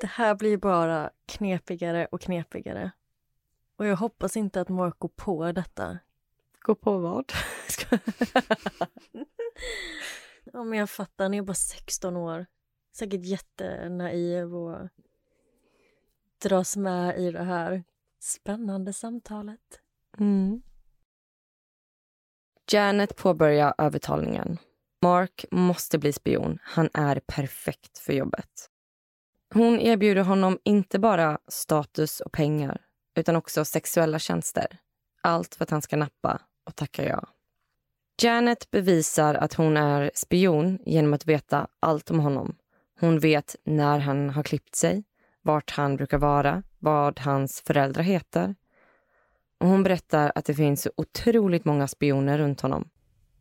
Det här blir bara knepigare och knepigare. Och jag hoppas inte att Mark går på detta. Gå på vad? ja, men jag fattar, han är bara 16 år. Säkert jättenaiv och dras med i det här spännande samtalet. Mm. Janet påbörjar övertalningen. Mark måste bli spion. Han är perfekt för jobbet. Hon erbjuder honom inte bara status och pengar utan också sexuella tjänster. Allt för att han ska nappa och tacka ja. Janet bevisar att hon är spion genom att veta allt om honom. Hon vet när han har klippt sig, vart han brukar vara, vad hans föräldrar heter. Och hon berättar att det finns otroligt många spioner runt honom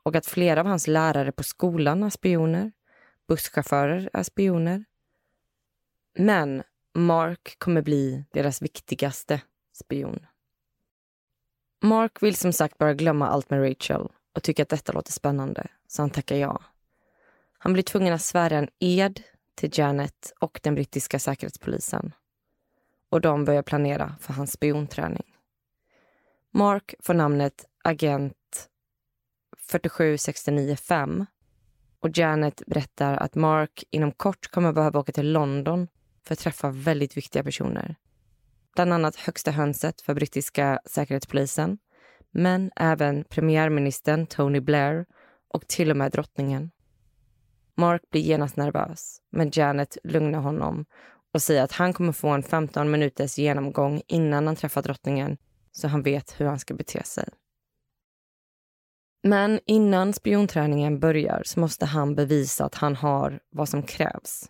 och att flera av hans lärare på skolan är spioner. Busschaufförer är spioner. Men Mark kommer bli deras viktigaste spion. Mark vill som sagt bara glömma allt med Rachel och tycker att detta låter spännande, så han tackar ja. Han blir tvungen att svära en ed till Janet och den brittiska säkerhetspolisen. Och de börjar planera för hans spionträning. Mark får namnet Agent 47695 och Janet berättar att Mark inom kort kommer behöva åka till London för att träffa väldigt viktiga personer. Bland annat högsta hönset för brittiska säkerhetspolisen men även premiärministern Tony Blair och till och med drottningen. Mark blir genast nervös, men Janet lugnar honom och säger att han kommer få en 15 minuters genomgång innan han träffar drottningen så han vet hur han ska bete sig. Men innan spionträningen börjar så måste han bevisa att han har vad som krävs.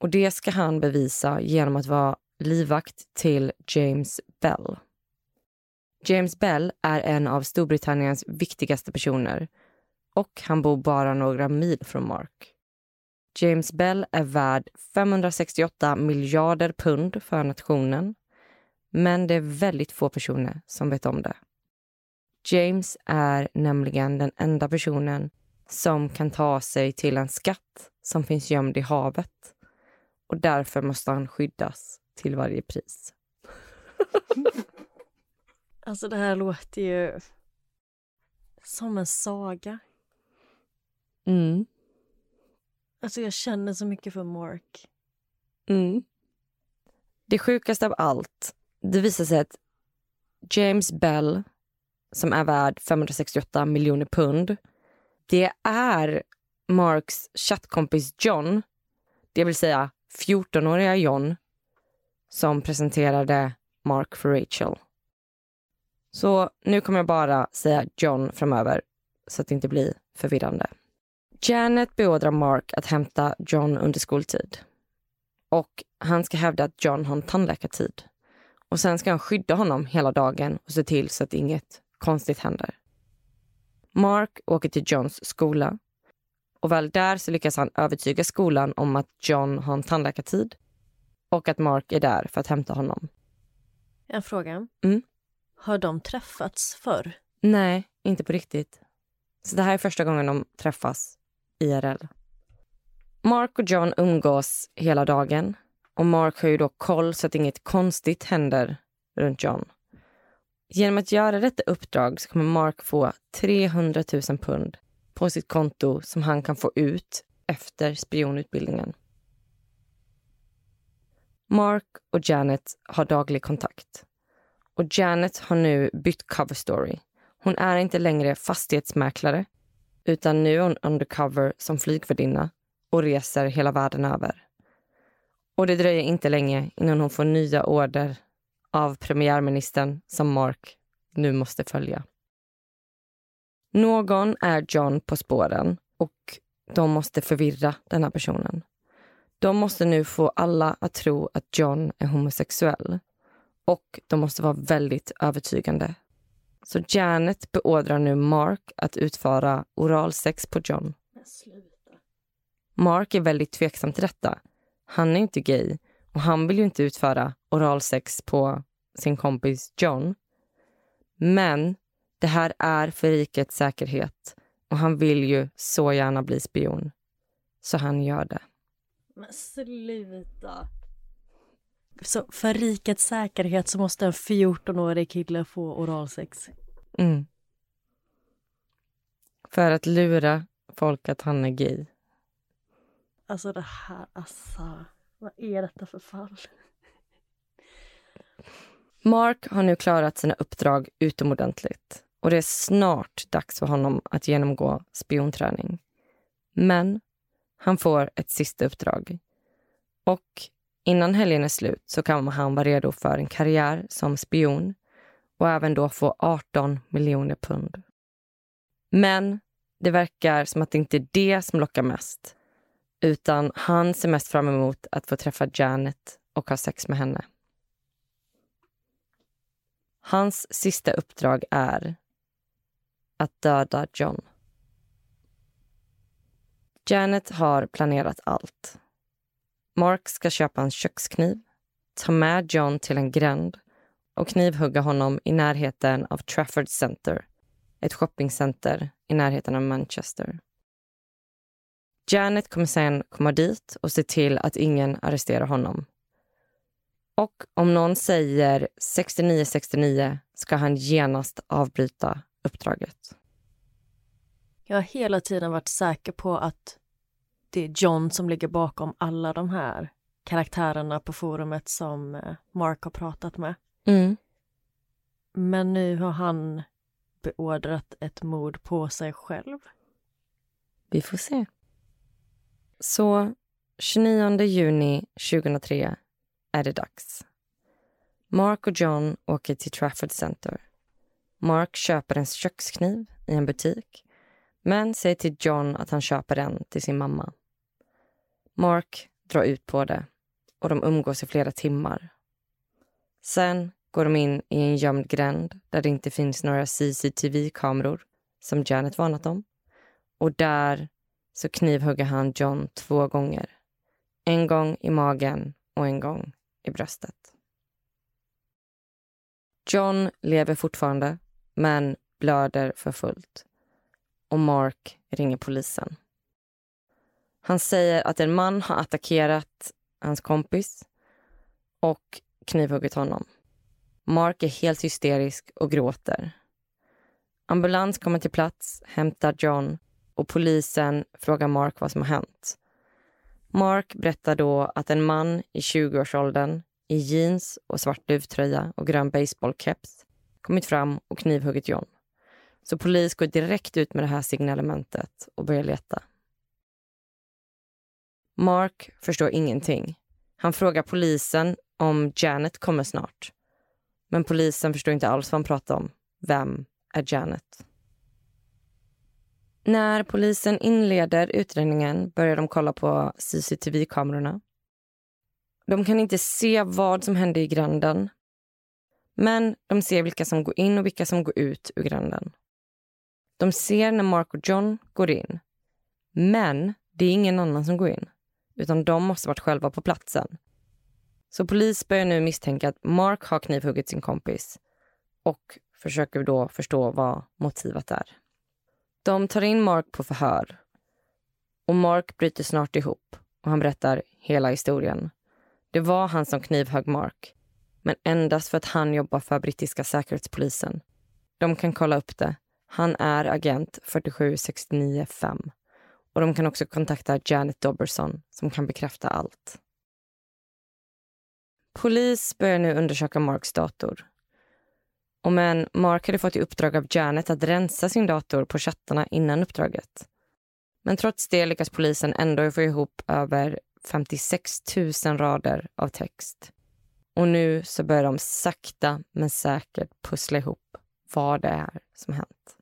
Och det ska han bevisa genom att vara livvakt till James Bell. James Bell är en av Storbritanniens viktigaste personer och han bor bara några mil från Mark. James Bell är värd 568 miljarder pund för nationen men det är väldigt få personer som vet om det. James är nämligen den enda personen som kan ta sig till en skatt som finns gömd i havet. Och därför måste han skyddas till varje pris. Alltså det här låter ju som en saga. Mm. Alltså jag känner så mycket för Mark. Mm. Det sjukaste av allt, det visar sig att James Bell, som är värd 568 miljoner pund, det är Marks chattkompis John, det vill säga 14-åriga John, som presenterade Mark för Rachel. Så nu kommer jag bara säga John framöver så att det inte blir förvirrande. Janet beordrar Mark att hämta John under skoltid. Och han ska hävda att John har en tandläkartid. Och sen ska han skydda honom hela dagen och se till så att inget konstigt händer. Mark åker till Johns skola. Och väl där så lyckas han övertyga skolan om att John har en tandläkartid och att Mark är där för att hämta honom. En fråga. Mm. Har de träffats förr? Nej, inte på riktigt. Så det här är första gången de träffas IRL. Mark och John umgås hela dagen och Mark har ju då koll så att inget konstigt händer runt John. Genom att göra detta uppdrag så kommer Mark få 300 000 pund på sitt konto som han kan få ut efter spionutbildningen. Mark och Janet har daglig kontakt. Och Janet har nu bytt cover story. Hon är inte längre fastighetsmäklare utan nu är hon undercover som flygvärdinna och reser hela världen över. Och det dröjer inte länge innan hon får nya order av premiärministern som Mark nu måste följa. Någon är John på spåren och de måste förvirra den här personen. De måste nu få alla att tro att John är homosexuell. Och de måste vara väldigt övertygande. Så Janet beordrar nu Mark att utföra oralsex på John. Mark är väldigt tveksam till detta. Han är inte gay och han vill ju inte utföra oralsex på sin kompis John. Men det här är för rikets säkerhet och han vill ju så gärna bli spion. Så han gör det. Men sluta. Så för rikets säkerhet så måste en 14-årig kille få oralsex? Mm. För att lura folk att han är gay. Alltså det här, alltså. Vad är detta för fall? Mark har nu klarat sina uppdrag utomordentligt och det är snart dags för honom att genomgå spionträning. Men han får ett sista uppdrag. Och innan helgen är slut så kan han vara redo för en karriär som spion och även då få 18 miljoner pund. Men det verkar som att det inte är det som lockar mest utan han ser mest fram emot att få träffa Janet och ha sex med henne. Hans sista uppdrag är att döda John. Janet har planerat allt. Mark ska köpa en kökskniv, ta med John till en gränd och knivhugga honom i närheten av Trafford Center, ett shoppingcenter i närheten av Manchester. Janet kommer sen komma dit och se till att ingen arresterar honom. Och om någon säger 6969 ska han genast avbryta uppdraget. Jag har hela tiden varit säker på att det är John som ligger bakom alla de här karaktärerna på forumet som eh, Mark har pratat med. Mm. Men nu har han beordrat ett mord på sig själv. Vi får se. Så 29 juni 2003 är det dags. Mark och John åker till Trafford Center. Mark köper en kökskniv i en butik men säger till John att han köper den till sin mamma. Mark drar ut på det och de umgås i flera timmar. Sen går de in i en gömd gränd där det inte finns några CCTV-kameror som Janet varnat om. Och där så knivhugger han John två gånger. En gång i magen och en gång i bröstet. John lever fortfarande, men blöder för fullt och Mark ringer polisen. Han säger att en man har attackerat hans kompis och knivhuggit honom. Mark är helt hysterisk och gråter. Ambulans kommer till plats, hämtar John och polisen frågar Mark vad som har hänt. Mark berättar då att en man i 20-årsåldern i jeans och svart duvtröja och grön baseballkeps kommit fram och knivhuggit John. Så polis går direkt ut med det här signalementet och börjar leta. Mark förstår ingenting. Han frågar polisen om Janet kommer snart. Men polisen förstår inte alls vad han pratar om. Vem är Janet? När polisen inleder utredningen börjar de kolla på CCTV-kamerorna. De kan inte se vad som hände i gränden. Men de ser vilka som går in och vilka som går ut ur gränden. De ser när Mark och John går in. Men det är ingen annan som går in. Utan de måste varit själva på platsen. Så polis börjar nu misstänka att Mark har knivhuggit sin kompis och försöker då förstå vad motivet är. De tar in Mark på förhör. Och Mark bryter snart ihop och han berättar hela historien. Det var han som knivhögg Mark, men endast för att han jobbar för brittiska säkerhetspolisen. De kan kolla upp det. Han är agent 47695 och de kan också kontakta Janet Doberson som kan bekräfta allt. Polis börjar nu undersöka Marks dator. Och men Mark hade fått i uppdrag av Janet att rensa sin dator på chattarna innan uppdraget. Men trots det lyckas polisen ändå få ihop över 56 000 rader av text. Och nu så börjar de sakta men säkert pussla ihop vad det är som hänt.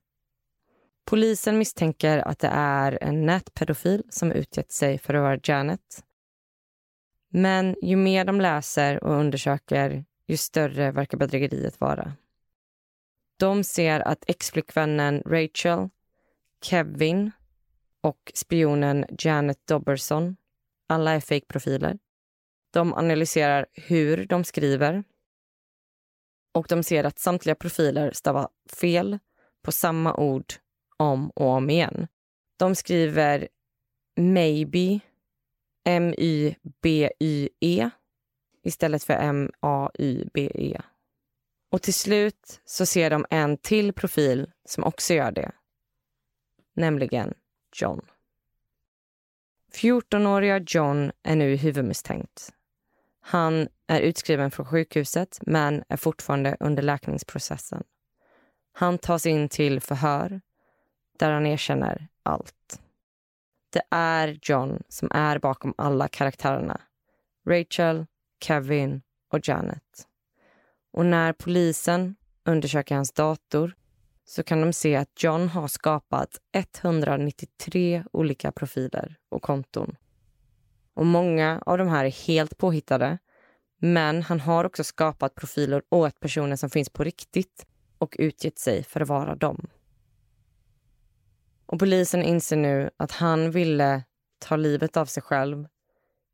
Polisen misstänker att det är en nätpedofil som utgett sig för att vara Janet. Men ju mer de läser och undersöker, ju större verkar bedrägeriet vara. De ser att exflickvännen Rachel, Kevin och spionen Janet Dobberson alla är fejkprofiler. De analyserar hur de skriver och de ser att samtliga profiler stavar fel på samma ord om och om igen. De skriver maybe, M-Y-B-Y-E istället för M-A-Y-B-E. Och till slut så ser de en till profil som också gör det. Nämligen John. 14-åriga John är nu huvudmisstänkt. Han är utskriven från sjukhuset men är fortfarande under läkningsprocessen. Han tas in till förhör där han erkänner allt. Det är John som är bakom alla karaktärerna. Rachel, Kevin och Janet. Och när polisen undersöker hans dator så kan de se att John har skapat 193 olika profiler och konton. Och Många av de här är helt påhittade men han har också skapat profiler åt personer som finns på riktigt och utgett sig för att vara dem. Och polisen inser nu att han ville ta livet av sig själv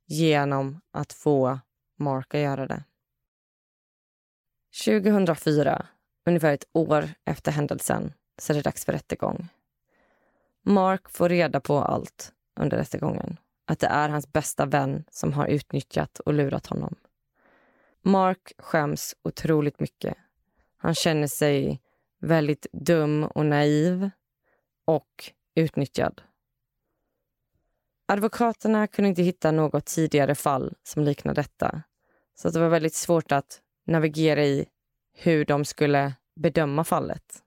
genom att få Mark att göra det. 2004, ungefär ett år efter händelsen, så är det dags för rättegång. Mark får reda på allt under rättegången. Att det är hans bästa vän som har utnyttjat och lurat honom. Mark skäms otroligt mycket. Han känner sig väldigt dum och naiv och utnyttjad. Advokaterna kunde inte hitta något tidigare fall som liknar detta. Så det var väldigt svårt att navigera i hur de skulle bedöma fallet.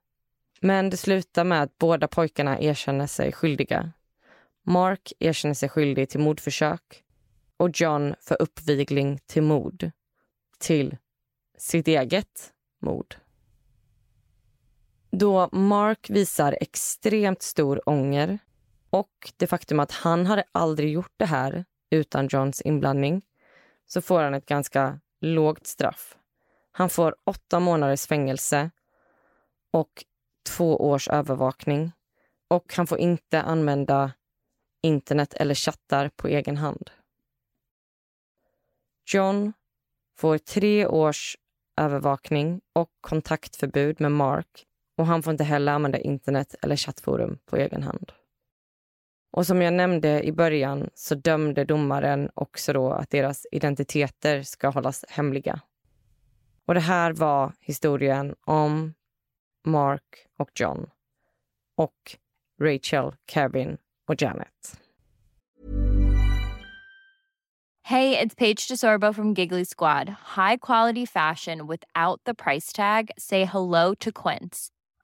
Men det slutar med att båda pojkarna erkänner sig skyldiga. Mark erkänner sig skyldig till mordförsök och John för uppvigling till mord. Till sitt eget mord. Då Mark visar extremt stor ånger och det faktum att han hade aldrig gjort det här utan Johns inblandning så får han ett ganska lågt straff. Han får åtta månaders fängelse och två års övervakning. Och han får inte använda internet eller chattar på egen hand. John får tre års övervakning och kontaktförbud med Mark och han får inte heller använda internet eller chattforum på egen hand. Och som jag nämnde i början så dömde domaren också då att deras identiteter ska hållas hemliga. Och det här var historien om Mark och John och Rachel, Kevin och Janet. Hej, det är Paige DeSorbo från Giggly Squad. High quality fashion without the price tag. Say hello to Quince.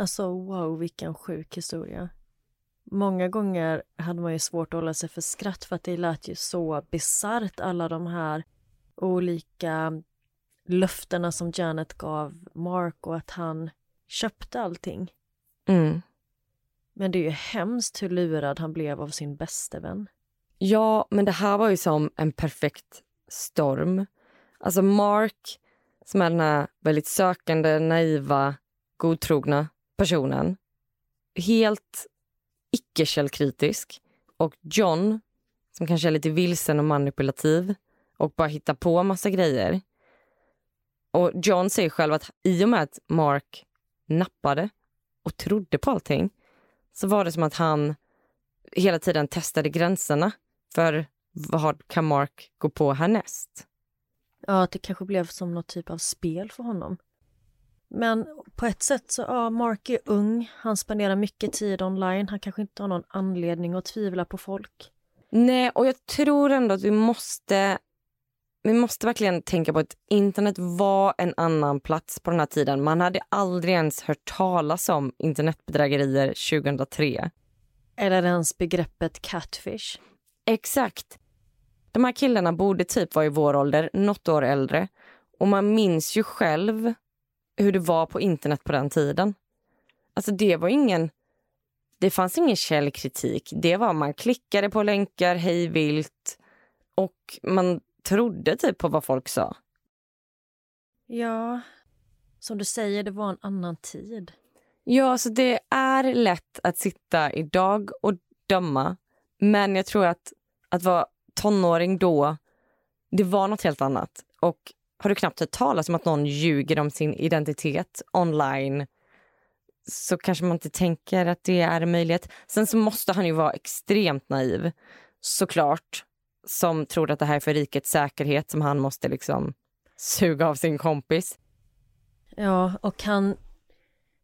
Alltså wow, vilken sjuk historia. Många gånger hade man ju svårt att hålla sig för skratt för att det lät ju så bisarrt alla de här olika löftena som Janet gav Mark och att han köpte allting. Mm. Men det är ju hemskt hur lurad han blev av sin bäste vän. Ja, men det här var ju som en perfekt storm. Alltså Mark, som är den här väldigt sökande, naiva, godtrogna personen. Helt icke-källkritisk. Och John, som kanske är lite vilsen och manipulativ och bara hittar på massa grejer. Och John säger själv att i och med att Mark nappade och trodde på allting så var det som att han hela tiden testade gränserna för vad kan Mark gå på härnäst. Ja, att det kanske blev som något typ av spel för honom. Men på ett sätt så, ja, Mark är ung, han spenderar mycket tid online, han kanske inte har någon anledning att tvivla på folk. Nej, och jag tror ändå att vi måste vi måste verkligen tänka på att internet var en annan plats på den här tiden. Man hade aldrig ens hört talas om internetbedrägerier 2003. Eller ens begreppet catfish. Exakt. De här killarna borde typ vara i vår ålder, något år äldre. Och man minns ju själv hur det var på internet på den tiden. Alltså det var ingen... Det fanns ingen källkritik. Det var man klickade på länkar hej vilt och man trodde typ på vad folk sa. Ja, som du säger, det var en annan tid. Ja, så det är lätt att sitta idag och döma. Men jag tror att att vara tonåring då, det var något helt annat. Och har du knappt hört talas om att någon ljuger om sin identitet online så kanske man inte tänker att det är en möjlighet. Sen så måste han ju vara extremt naiv, såklart som tror att det här är för rikets säkerhet som han måste liksom suga av sin kompis. Ja, och han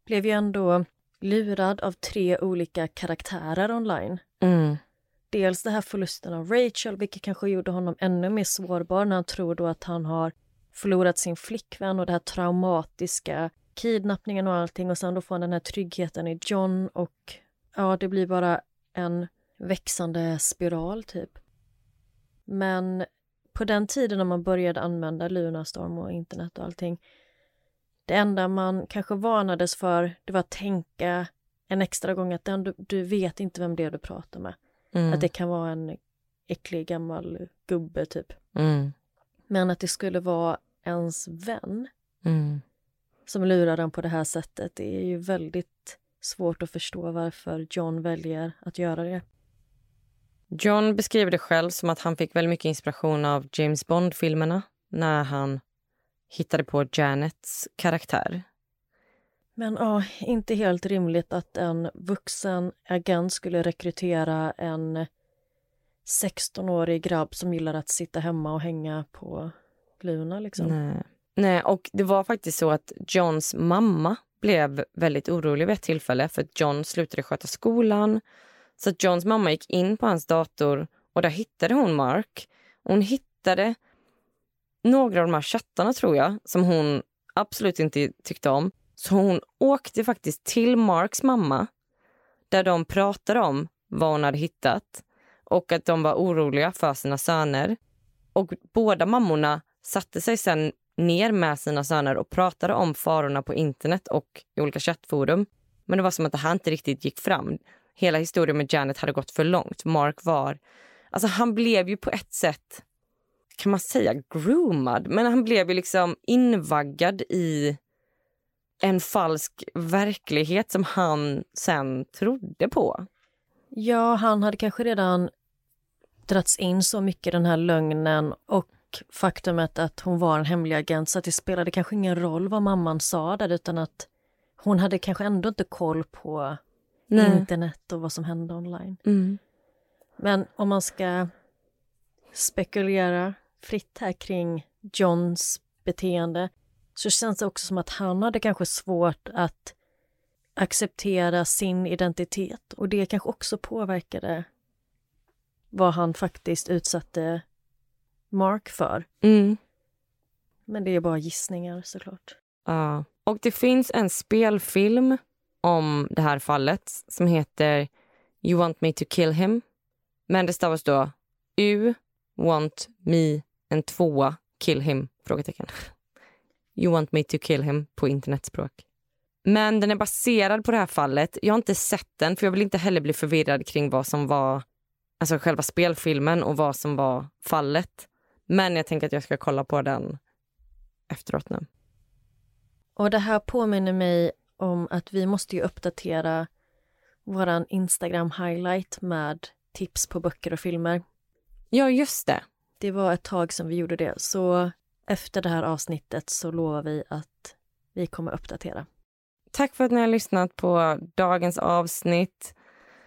blev ju ändå lurad av tre olika karaktärer online. Mm. Dels det här förlusten av Rachel, vilket kanske gjorde honom ännu mer sårbar när han tror då att han har förlorat sin flickvän och det här traumatiska kidnappningen och allting och sen då får han den här tryggheten i John och ja, det blir bara en växande spiral typ. Men på den tiden när man började använda Lunarstorm och internet och allting det enda man kanske varnades för det var att tänka en extra gång att den, du, du vet inte vem det är du pratar med. Mm. Att det kan vara en äcklig gammal gubbe typ. Mm. Men att det skulle vara ens vän Mm. som lurar den på det här sättet, det är ju väldigt svårt att förstå varför John väljer att göra det. John beskriver det själv som att han fick väldigt mycket inspiration av James Bond-filmerna när han hittade på Janets karaktär. Men ja, inte helt rimligt att en vuxen agent skulle rekrytera en 16-årig grabb som gillar att sitta hemma och hänga på Luna liksom. Nej. Nej, och det var faktiskt så att Johns mamma blev väldigt orolig vid ett tillfälle för att John slutade sköta skolan. Så att Johns mamma gick in på hans dator och där hittade hon Mark. Hon hittade några av de här chattarna tror jag som hon absolut inte tyckte om. Så hon åkte faktiskt till Marks mamma där de pratade om vad hon hade hittat och att de var oroliga för sina söner. Och båda mammorna satte sig sen ner med sina söner och pratade om farorna på internet och i olika chattforum. Men det var som att det här inte riktigt gick fram. Hela historien med Janet hade gått för långt. Mark var... Alltså han blev ju på ett sätt, kan man säga groomad? Men han blev ju liksom invaggad i en falsk verklighet som han sen trodde på. Ja, han hade kanske redan dragits in så mycket i den här lögnen och faktumet att hon var en hemlig agent så att det spelade kanske ingen roll vad mamman sa där utan att hon hade kanske ändå inte koll på Nej. internet och vad som hände online. Mm. Men om man ska spekulera fritt här kring Johns beteende så känns det också som att han hade kanske svårt att acceptera sin identitet och det kanske också påverkade vad han faktiskt utsatte Mark för. Mm. Men det är bara gissningar såklart. Ja. Och det finns en spelfilm om det här fallet som heter You want me to kill him. Men det stavas då U want me en tvåa kill him? Frågetecken. You want me to kill him på internetspråk. Men den är baserad på det här fallet. Jag har inte sett den för jag vill inte heller bli förvirrad kring vad som var alltså själva spelfilmen och vad som var fallet. Men jag tänker att jag ska kolla på den efteråt nu. Och det här påminner mig om att vi måste ju uppdatera våran Instagram highlight med tips på böcker och filmer. Ja, just det. Det var ett tag som vi gjorde det, så efter det här avsnittet så lovar vi att vi kommer uppdatera. Tack för att ni har lyssnat på dagens avsnitt.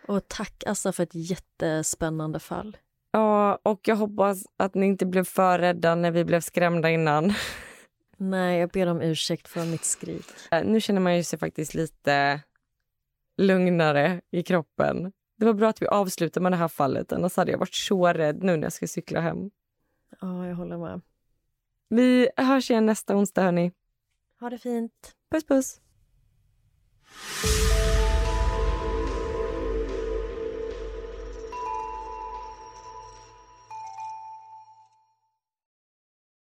Och tack Assa för ett jättespännande fall. Ja, och jag hoppas att ni inte blev för rädda när vi blev skrämda innan. Nej, jag ber om ursäkt för mitt skrik. Eh, nu känner man ju sig faktiskt lite lugnare i kroppen. Det var bra att vi avslutade med det här fallet, annars hade jag varit så rädd nu när jag ska cykla hem. Ja, jag håller med. Vi hörs igen nästa onsdag, hörni. Ha det fint. Puss, puss.